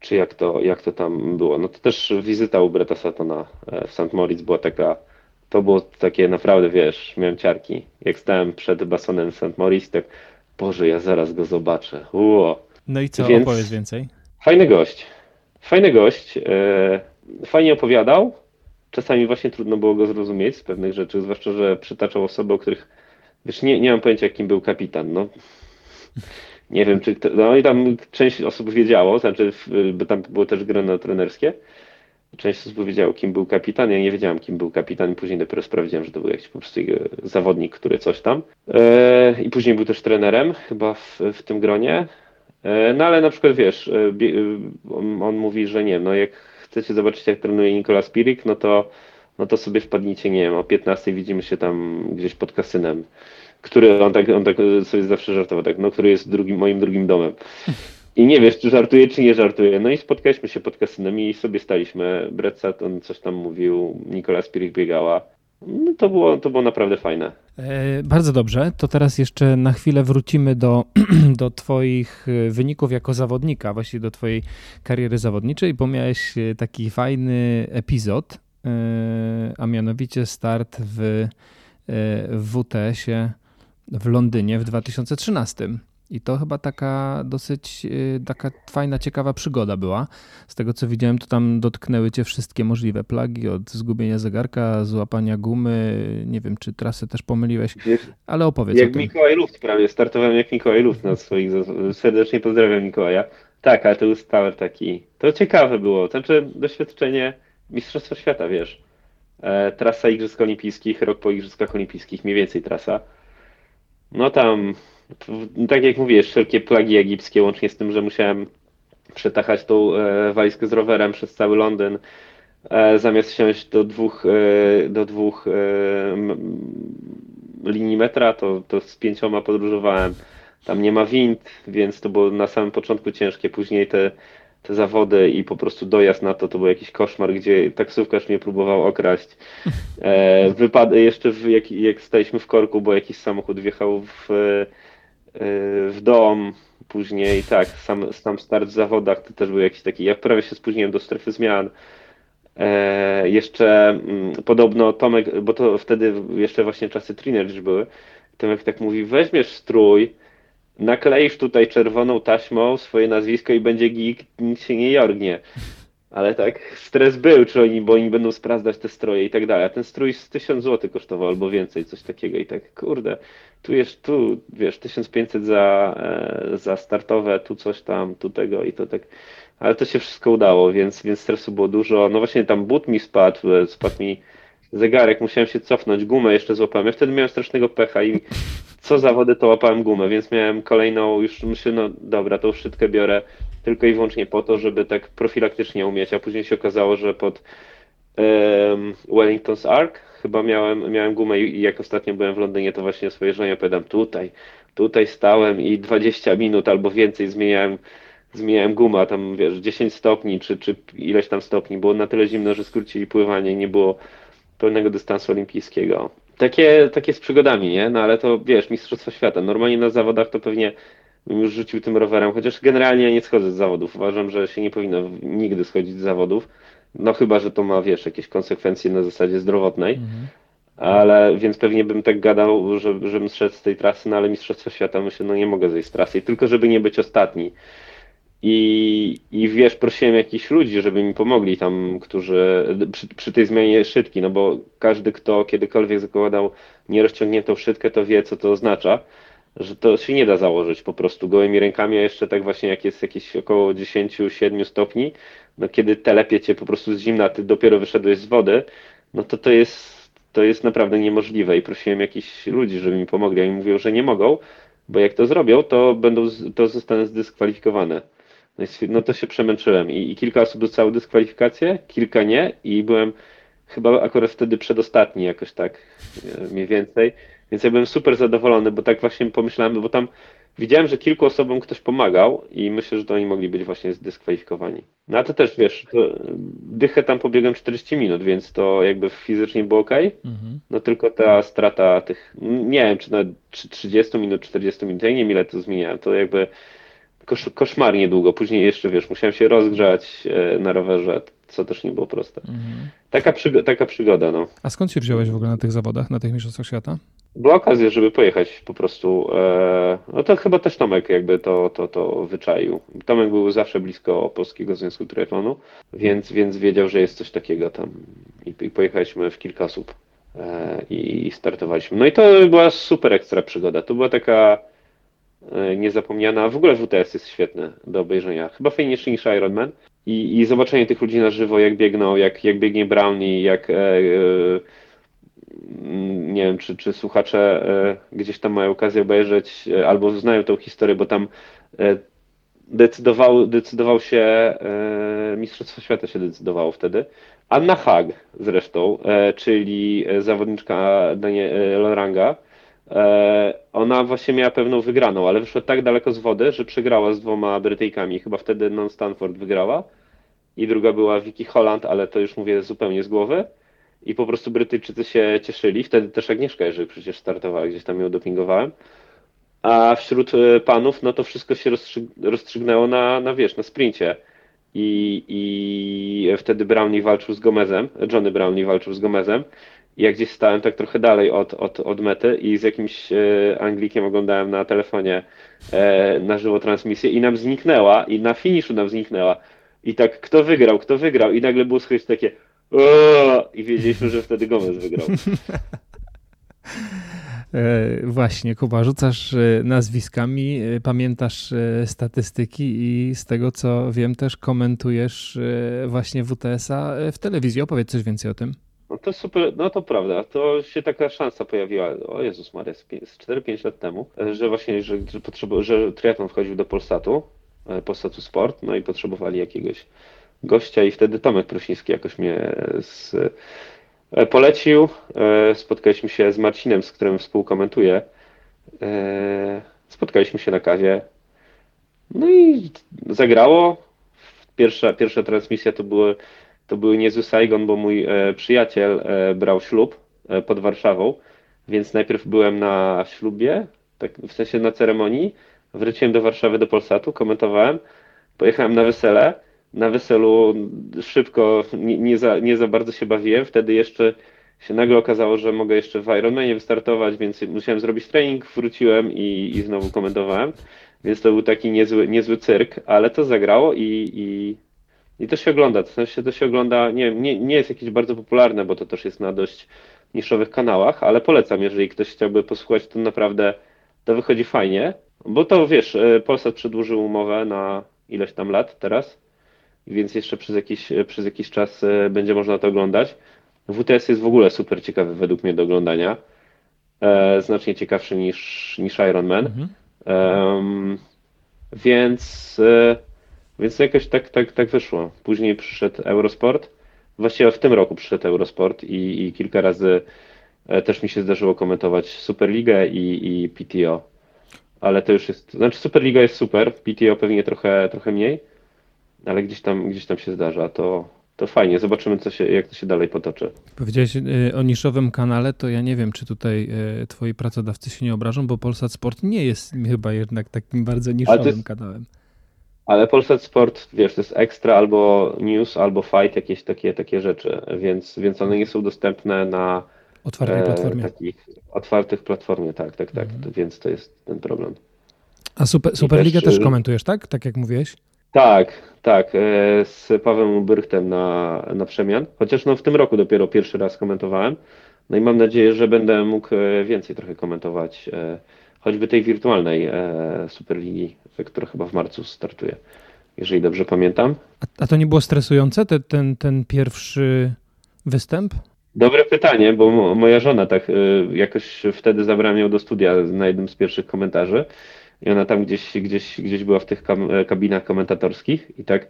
czy jak to, jak to tam było. No to też wizyta u Breta Satona e, w St. Moritz była taka, to było takie naprawdę, wiesz, miałem ciarki. Jak stałem przed basenem St. Moritz, tak, Boże, ja zaraz go zobaczę. Uo. No i co, Więc opowiedz więcej? Fajny gość. Fajny gość. E, fajnie opowiadał. Czasami właśnie trudno było go zrozumieć z pewnych rzeczy, zwłaszcza, że przytaczał osoby, o których Wiesz, nie, nie mam pojęcia, kim był kapitan. No. Nie wiem, czy. To, no i tam część osób wiedziało, znaczy, bo tam było też grono trenerskie. Część osób wiedziało, kim był kapitan. Ja nie wiedziałem, kim był kapitan, i później dopiero sprawdziłem, że to był jakiś po prostu zawodnik, który coś tam. E, I później był też trenerem, chyba w, w tym gronie. E, no ale na przykład wiesz, e, on, on mówi, że nie, no jak chcecie zobaczyć, jak trenuje Nikolas Pirik, no to no to sobie wpadnijcie, nie wiem, o 15 widzimy się tam gdzieś pod kasynem, który on tak, on tak sobie zawsze żartował, tak, no, który jest drugim, moim drugim domem. I nie wiesz, czy żartuje, czy nie żartuje. No i spotkaliśmy się pod kasynem i sobie staliśmy. Brett on coś tam mówił, Nikola Spirik biegała. No to, było, to było naprawdę fajne. E, bardzo dobrze. To teraz jeszcze na chwilę wrócimy do, do Twoich e, wyników jako zawodnika, właściwie do Twojej kariery zawodniczej, bo miałeś e, taki fajny epizod a mianowicie start w, e, w WTS-ie w Londynie w 2013. I to chyba taka dosyć e, taka fajna, ciekawa przygoda była. Z tego co widziałem, to tam dotknęły cię wszystkie możliwe plagi, od zgubienia zegarka, złapania gumy, nie wiem, czy trasę też pomyliłeś, ale opowiedz Jak Mikołaj Luft prawie, startowałem jak Mikołaj Luft na swoich, serdecznie pozdrawiam Mikołaja. Tak, ale to był start taki, to ciekawe było, znaczy doświadczenie Mistrzostwo Świata, wiesz. E, trasa Igrzysk Olimpijskich, rok po Igrzyskach Olimpijskich, mniej więcej trasa. No tam, tak jak mówisz, wszelkie plagi egipskie, łącznie z tym, że musiałem przetachać tą e, walizkę z rowerem przez cały Londyn, e, zamiast wsiąść do dwóch, e, do dwóch e, linii metra, to, to z pięcioma podróżowałem. Tam nie ma wind, więc to było na samym początku ciężkie. Później te te zawody i po prostu dojazd na to to był jakiś koszmar, gdzie taksówkarz mnie próbował okraść. E, wypad jeszcze w, jak, jak staliśmy w korku, bo jakiś samochód wjechał w, e, w dom, później tak, sam, sam start w zawodach to też był jakiś taki, ja prawie się spóźniłem do strefy zmian. E, jeszcze mm, podobno Tomek, bo to wtedy jeszcze właśnie czasy Trinage były, Tomek tak mówi, weźmiesz strój, nakleisz tutaj czerwoną taśmą swoje nazwisko i będzie gig, nic się nie jorgnie. Ale tak, stres był, czy oni, bo oni będą sprawdzać te stroje i tak dalej. A ten strój z 1000 zł kosztował albo więcej, coś takiego. I tak, kurde, tu jest, tu, wiesz, 1500 za, e, za startowe, tu coś tam, tu tego i to tak. Ale to się wszystko udało, więc, więc stresu było dużo. No właśnie tam but mi spadł, e, spadł mi zegarek, musiałem się cofnąć, gumę jeszcze złapałem. Ja wtedy miałem strasznego pecha i co zawody to łapałem gumę, więc miałem kolejną, już myślę, no dobra, tą szczytkę biorę tylko i wyłącznie po to, żeby tak profilaktycznie umieć, a później się okazało, że pod um, Wellington's Arc chyba miałem, miałem gumę i jak ostatnio byłem w Londynie, to właśnie swoje żonie opowiadam, tutaj, tutaj stałem i 20 minut albo więcej zmieniałem zmieniałem gumę, tam wiesz, 10 stopni czy, czy ileś tam stopni, było na tyle zimno, że skrócili pływanie nie było pełnego dystansu olimpijskiego. Takie, takie z przygodami, nie? No ale to wiesz, Mistrzostwo Świata. Normalnie na zawodach to pewnie bym już rzucił tym rowerem, chociaż generalnie ja nie schodzę z zawodów. Uważam, że się nie powinno nigdy schodzić z zawodów. No chyba, że to ma, wiesz, jakieś konsekwencje na zasadzie zdrowotnej. Mhm. Ale więc pewnie bym tak gadał, że, żebym zszedł z tej trasy, no ale Mistrzostwo Świata myślę, no nie mogę zejść z trasy, tylko żeby nie być ostatni. I, I wiesz, prosiłem jakichś ludzi, żeby mi pomogli tam, którzy przy, przy tej zmianie szydki, no bo każdy, kto kiedykolwiek zakładał nierozciągniętą szydkę, to wie, co to oznacza, że to się nie da założyć po prostu gołymi rękami, a jeszcze tak właśnie jak jest jakieś około 10-7 stopni, no kiedy telepie cię po prostu z zimna, ty dopiero wyszedłeś z wody, no to to jest, to jest naprawdę niemożliwe i prosiłem jakichś ludzi, żeby mi pomogli, a oni mówią, że nie mogą, bo jak to zrobią, to będą, to zostanę zdyskwalifikowane. No, no to się przemęczyłem I, i kilka osób dostało dyskwalifikację, kilka nie i byłem chyba akurat wtedy przedostatni jakoś tak e, mniej więcej. Więc ja byłem super zadowolony, bo tak właśnie pomyślałem, bo tam widziałem, że kilku osobom ktoś pomagał i myślę, że to oni mogli być właśnie zdyskwalifikowani. No a to też wiesz, to dychę tam pobiegłem 40 minut, więc to jakby fizycznie było ok. Mhm. No tylko ta strata tych, nie wiem, czy na 30 minut, 40 minut, ja nie wiem ile to zmieniałem, to jakby kosz, koszmarnie długo. Później jeszcze, wiesz, musiałem się rozgrzać e, na rowerze, co też nie było proste. Mhm. Taka, przygo taka przygoda, no. A skąd się wziąłeś w ogóle na tych zawodach, na tych mistrzostwach świata? Była okazja, żeby pojechać po prostu. E, no to chyba też Tomek jakby to, to, to wyczaił. Tomek był zawsze blisko Polskiego Związku Triathlonu, więc, więc wiedział, że jest coś takiego tam. I, i pojechaliśmy w kilka osób e, i startowaliśmy. No i to była super ekstra przygoda. To była taka niezapomniana. W ogóle WTS jest świetny do obejrzenia. Chyba fajniejszy niż Ironman. I, I zobaczenie tych ludzi na żywo, jak biegną, jak, jak biegnie Brownie, jak e, e, nie wiem, czy, czy słuchacze e, gdzieś tam mają okazję obejrzeć e, albo znają tę historię, bo tam e, decydował, decydował się, Mistrzostwo Świata się decydowało wtedy. Anna Hag zresztą, czyli zawodniczka Daniel Loranga, E, ona właśnie miała pewną wygraną, ale wyszła tak daleko z wody, że przegrała z dwoma Brytyjkami. Chyba wtedy Non Stanford wygrała i druga była Vicky Holland, ale to już mówię zupełnie z głowy. I po prostu Brytyjczycy się cieszyli. Wtedy też Agnieszka jeżeli przecież startowała, gdzieś tam ją dopingowałem. A wśród e, panów, no to wszystko się rozstrzyg rozstrzygnęło na, na wiesz, na sprincie. I, I wtedy Brownie walczył z Gomezem, Johnny Brownie walczył z Gomezem ja gdzieś stałem tak trochę dalej od, od, od mety i z jakimś e, Anglikiem oglądałem na telefonie e, na żywo transmisję i nam zniknęła i na finiszu nam zniknęła. I tak kto wygrał, kto wygrał i nagle było słychać takie i wiedzieliśmy, że wtedy Gomez wygrał. E, właśnie, Kuba, rzucasz nazwiskami, pamiętasz statystyki i z tego co wiem też komentujesz właśnie WTS-a w telewizji. Opowiedz coś więcej o tym. No to super, no to prawda, to się taka szansa pojawiła, o Jezus Maria, z 4-5 lat temu, że właśnie, że, że, że triatlon wchodził do Polsatu, e, Polsatu Sport, no i potrzebowali jakiegoś gościa i wtedy Tomek Prosiński jakoś mnie z, e, polecił, e, spotkaliśmy się z Marcinem, z którym współkomentuję, spotkaliśmy się na kawie, no i zagrało, pierwsza, pierwsza transmisja to były to były niezły Saigon, bo mój e, przyjaciel e, brał ślub e, pod Warszawą, więc najpierw byłem na ślubie, tak w sensie na ceremonii, wróciłem do Warszawy, do Polsatu, komentowałem, pojechałem na wesele, na weselu szybko, nie, nie, za, nie za bardzo się bawiłem, wtedy jeszcze się nagle okazało, że mogę jeszcze w Ironmanie wystartować, więc musiałem zrobić trening, wróciłem i, i znowu komentowałem, więc to był taki niezły, niezły cyrk, ale to zagrało i, i, i to się ogląda, w sensie to się ogląda, nie, nie, nie jest jakieś bardzo popularne, bo to też jest na dość niszowych kanałach, ale polecam, jeżeli ktoś chciałby posłuchać, to naprawdę to wychodzi fajnie, bo to wiesz, e, Polsat przedłużył umowę na ileś tam lat teraz, więc jeszcze przez jakiś, przez jakiś czas e, będzie można to oglądać. WTS jest w ogóle super ciekawy według mnie do oglądania. E, znacznie ciekawszy niż, niż Iron Man. Mhm. Um, więc, e, więc jakoś tak, tak, tak wyszło. Później przyszedł Eurosport. Właściwie w tym roku przyszedł Eurosport i, i kilka razy e, też mi się zdarzyło komentować Superligę i, i PTO. Ale to już jest. Znaczy Superliga jest super, PTO pewnie trochę, trochę mniej, ale gdzieś tam, gdzieś tam się zdarza. To, to fajnie. Zobaczymy, co się, jak to się dalej potoczy. Powiedziałeś y, o niszowym kanale, to ja nie wiem, czy tutaj y, twoi pracodawcy się nie obrażą, bo Polsat Sport nie jest chyba jednak takim bardzo niszowym jest, kanałem. Ale Polsat Sport, wiesz, to jest ekstra albo news, albo fight, jakieś takie, takie rzeczy, więc, więc one nie są dostępne na otwartej e, platformie. Takich otwartych platformie, tak, tak, tak, mhm. więc to jest ten problem. A super, Superligę też, też komentujesz, tak? Tak jak mówiłeś? Tak, tak, e, z Pawłem Brychtem na, na przemian. Chociaż no w tym roku dopiero pierwszy raz komentowałem. No i mam nadzieję, że będę mógł e, więcej trochę komentować, choćby tej wirtualnej Superligi, która chyba w marcu startuje, jeżeli dobrze pamiętam. A, a to nie było stresujące, te, ten, ten pierwszy występ? Dobre pytanie, bo moja żona tak jakoś wtedy zabrała ją do studia na jednym z pierwszych komentarzy i ona tam gdzieś, gdzieś, gdzieś była w tych kabinach komentatorskich i tak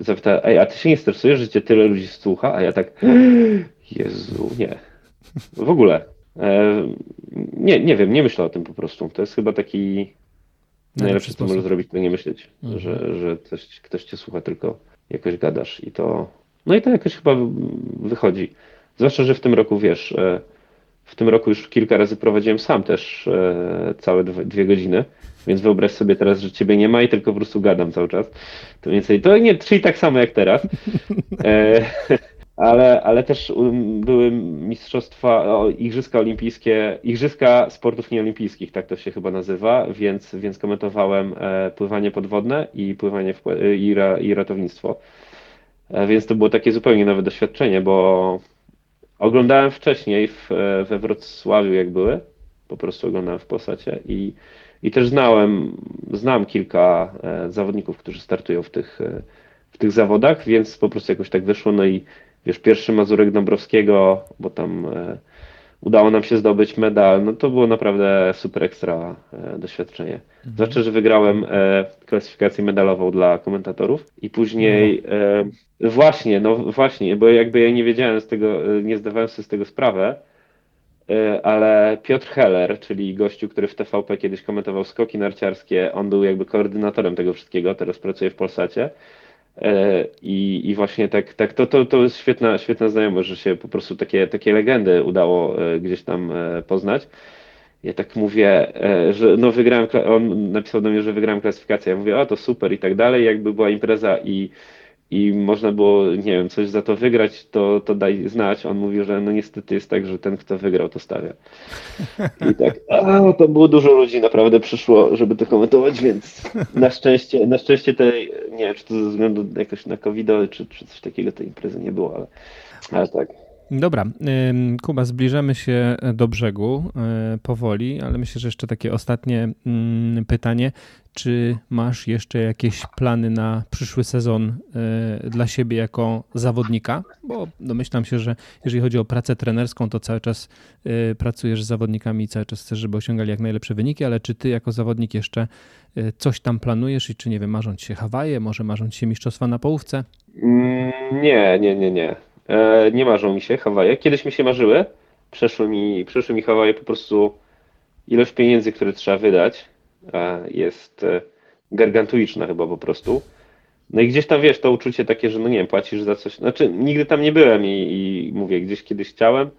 zapytała, ej, a ty się nie stresujesz, że cię tyle ludzi słucha? A ja tak, Jezu, nie. W ogóle. E, nie, nie wiem, nie myślę o tym po prostu. To jest chyba taki najlepszy, co możesz zrobić, to nie myśleć, mhm. że, że ktoś, ktoś cię słucha, tylko jakoś gadasz i to, no i to jakoś chyba wychodzi. Zwłaszcza, że w tym roku, wiesz, e, w tym roku już kilka razy prowadziłem sam też e, całe dwie, godziny, więc wyobraź sobie teraz, że ciebie nie ma i tylko po prostu gadam cały czas. To więcej, to nie, czyli tak samo jak teraz. E, ale, ale też um, były mistrzostwa, o, igrzyska olimpijskie, igrzyska sportów nieolimpijskich, tak to się chyba nazywa, więc, więc komentowałem e, pływanie podwodne i pływanie w, i, ra, i ratownictwo. E, więc to było takie zupełnie nowe doświadczenie, bo Oglądałem wcześniej w, we Wrocławiu, jak były. Po prostu oglądałem w Posacie i, i też znałem, znam kilka e, zawodników, którzy startują w tych, e, w tych zawodach, więc po prostu jakoś tak wyszło. No i wiesz, pierwszy Mazurek Dąbrowskiego, bo tam e, udało nam się zdobyć medal, no to było naprawdę super ekstra e, doświadczenie. Mhm. Znaczy, że wygrałem e, klasyfikację medalową dla komentatorów i później no. właśnie, no właśnie, bo jakby ja nie wiedziałem z tego, nie zdawałem sobie z tego sprawę, ale Piotr Heller, czyli gościu, który w TVP kiedyś komentował skoki narciarskie, on był jakby koordynatorem tego wszystkiego, teraz pracuje w Polsacie. E, I, I właśnie tak, tak to, to, to jest świetna, świetna znajomość, że się po prostu takie, takie legendy udało e, gdzieś tam e, poznać. Ja tak mówię, że no wygrałem, on napisał do mnie, że wygrałem klasyfikację. Ja mówię, o to super i tak dalej. Jakby była impreza i i można było, nie wiem, coś za to wygrać, to, to daj znać. On mówił, że no niestety jest tak, że ten, kto wygrał, to stawia. I tak, a to było dużo ludzi naprawdę przyszło, żeby to komentować, więc na szczęście, na szczęście tej, nie wiem, czy to ze względu jakoś na covid czy, czy coś takiego tej imprezy nie było, ale, ale tak. Dobra, Kuba, zbliżamy się do brzegu e, powoli, ale myślę, że jeszcze takie ostatnie mm, pytanie. Czy masz jeszcze jakieś plany na przyszły sezon e, dla siebie jako zawodnika? Bo domyślam się, że jeżeli chodzi o pracę trenerską, to cały czas e, pracujesz z zawodnikami i cały czas chcesz, żeby osiągali jak najlepsze wyniki, ale czy ty jako zawodnik jeszcze coś tam planujesz i czy nie wiem, marzą ci się Hawaje, może marzą ci się mistrzostwa na połówce? Mm, nie, nie, nie, nie. E, nie marzą mi się Hawaje. Kiedyś mi się marzyły. Przeszły mi, przeszły mi Hawaje po prostu ilość pieniędzy, które trzeba wydać e, jest e, gargantuiczna chyba po prostu. No i gdzieś tam wiesz, to uczucie takie, że no nie wiem, płacisz za coś. Znaczy, nigdy tam nie byłem i, i mówię, gdzieś kiedyś chciałem,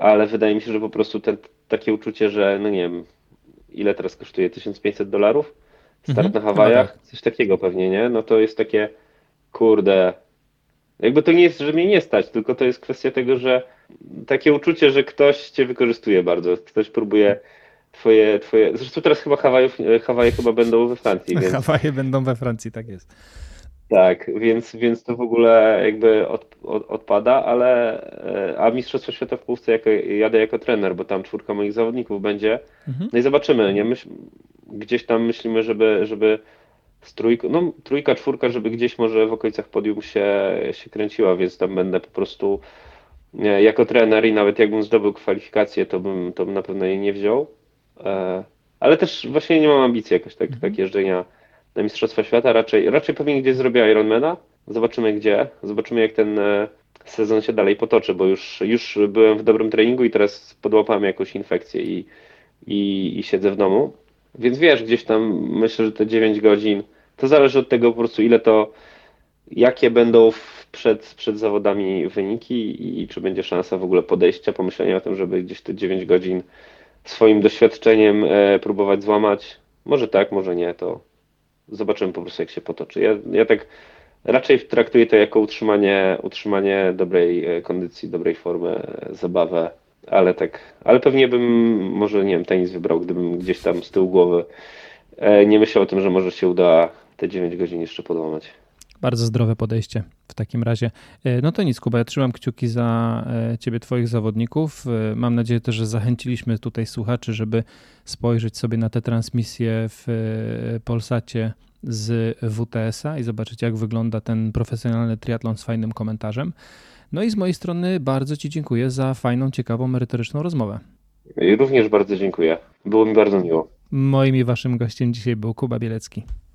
ale wydaje mi się, że po prostu ten, takie uczucie, że no nie wiem, ile teraz kosztuje? 1500 dolarów? Start Mhm, na Hawajach? chyba Coś takiego pewnie, nie? No to jest takie, kurde, jakby to nie jest, że mnie nie stać, tylko to jest kwestia tego, że takie uczucie, że ktoś cię wykorzystuje bardzo, ktoś próbuje twoje, twoje, zresztą teraz chyba Hawajów, Hawaje chyba będą we Francji, więc Hawaje będą we Francji, tak jest. tak, więc, więc to w ogóle jakby od, od, odpada, ale e, a Mistrzostwo Świata w Polsce jako, jadę jako trener, bo tam czwórka moich zawodników będzie. Mhm. No i zobaczymy, nie? Myśl, gdzieś tam myślimy, żeby, żeby z trójką, no trójka, czwórka, żeby gdzieś może w okolicach podium się, się kręciła, więc tam będę po prostu jako trener i nawet jakbym zdobył kwalifikację, to bym, to bym na pewno jej nie wziął. E, Ale też właśnie nie mam ambicji jakoś tak, tak jeżdżenia na Mistrzostwa Świata, raczej, raczej pewnie gdzieś zrobię Ironmana. Zobaczymy gdzie, zobaczymy jak ten e, sezon się dalej potoczy, bo już, już byłem w dobrym treningu i teraz podłapałem jakąś infekcję i, i, i siedzę w domu. Więc wiesz, gdzieś tam myślę, że te 9 godzin, to zależy od tego po prostu ile to, jakie będą przed, przed zawodami wyniki i czy będzie szansa w ogóle podejścia, pomyślenia o tym, żeby gdzieś te 9 godzin swoim doświadczeniem e, próbować złamać. Może tak, może nie, to zobaczymy po prostu jak się potoczy. Ja, ja tak raczej traktuję to jako utrzymanie, utrzymanie dobrej e, kondycji, dobrej formy, e, zabawę, ale tak, ale pewnie bym może, nie wiem, tenis wybrał, gdybym gdzieś tam z tyłu głowy nie myślał o tym, że może się uda te 9 godzin jeszcze podłamać. Bardzo zdrowe podejście w takim razie. E, No to nic, Kuba, ja trzymam kciuki za e, ciebie, twoich zawodników. E, Mam nadzieję też, że zachęciliśmy tutaj słuchaczy, żeby spojrzeć sobie na te transmisje w Polsacie z WTS-a i zobaczyć, jak wygląda ten profesjonalny triatlon z fajnym komentarzem. No i z mojej strony bardzo Ci dziękuję za fajną, ciekawą, merytoryczną rozmowę. Również bardzo dziękuję. Było mi bardzo miło. Moim i Waszym gościem dzisiaj był Kuba Bielecki.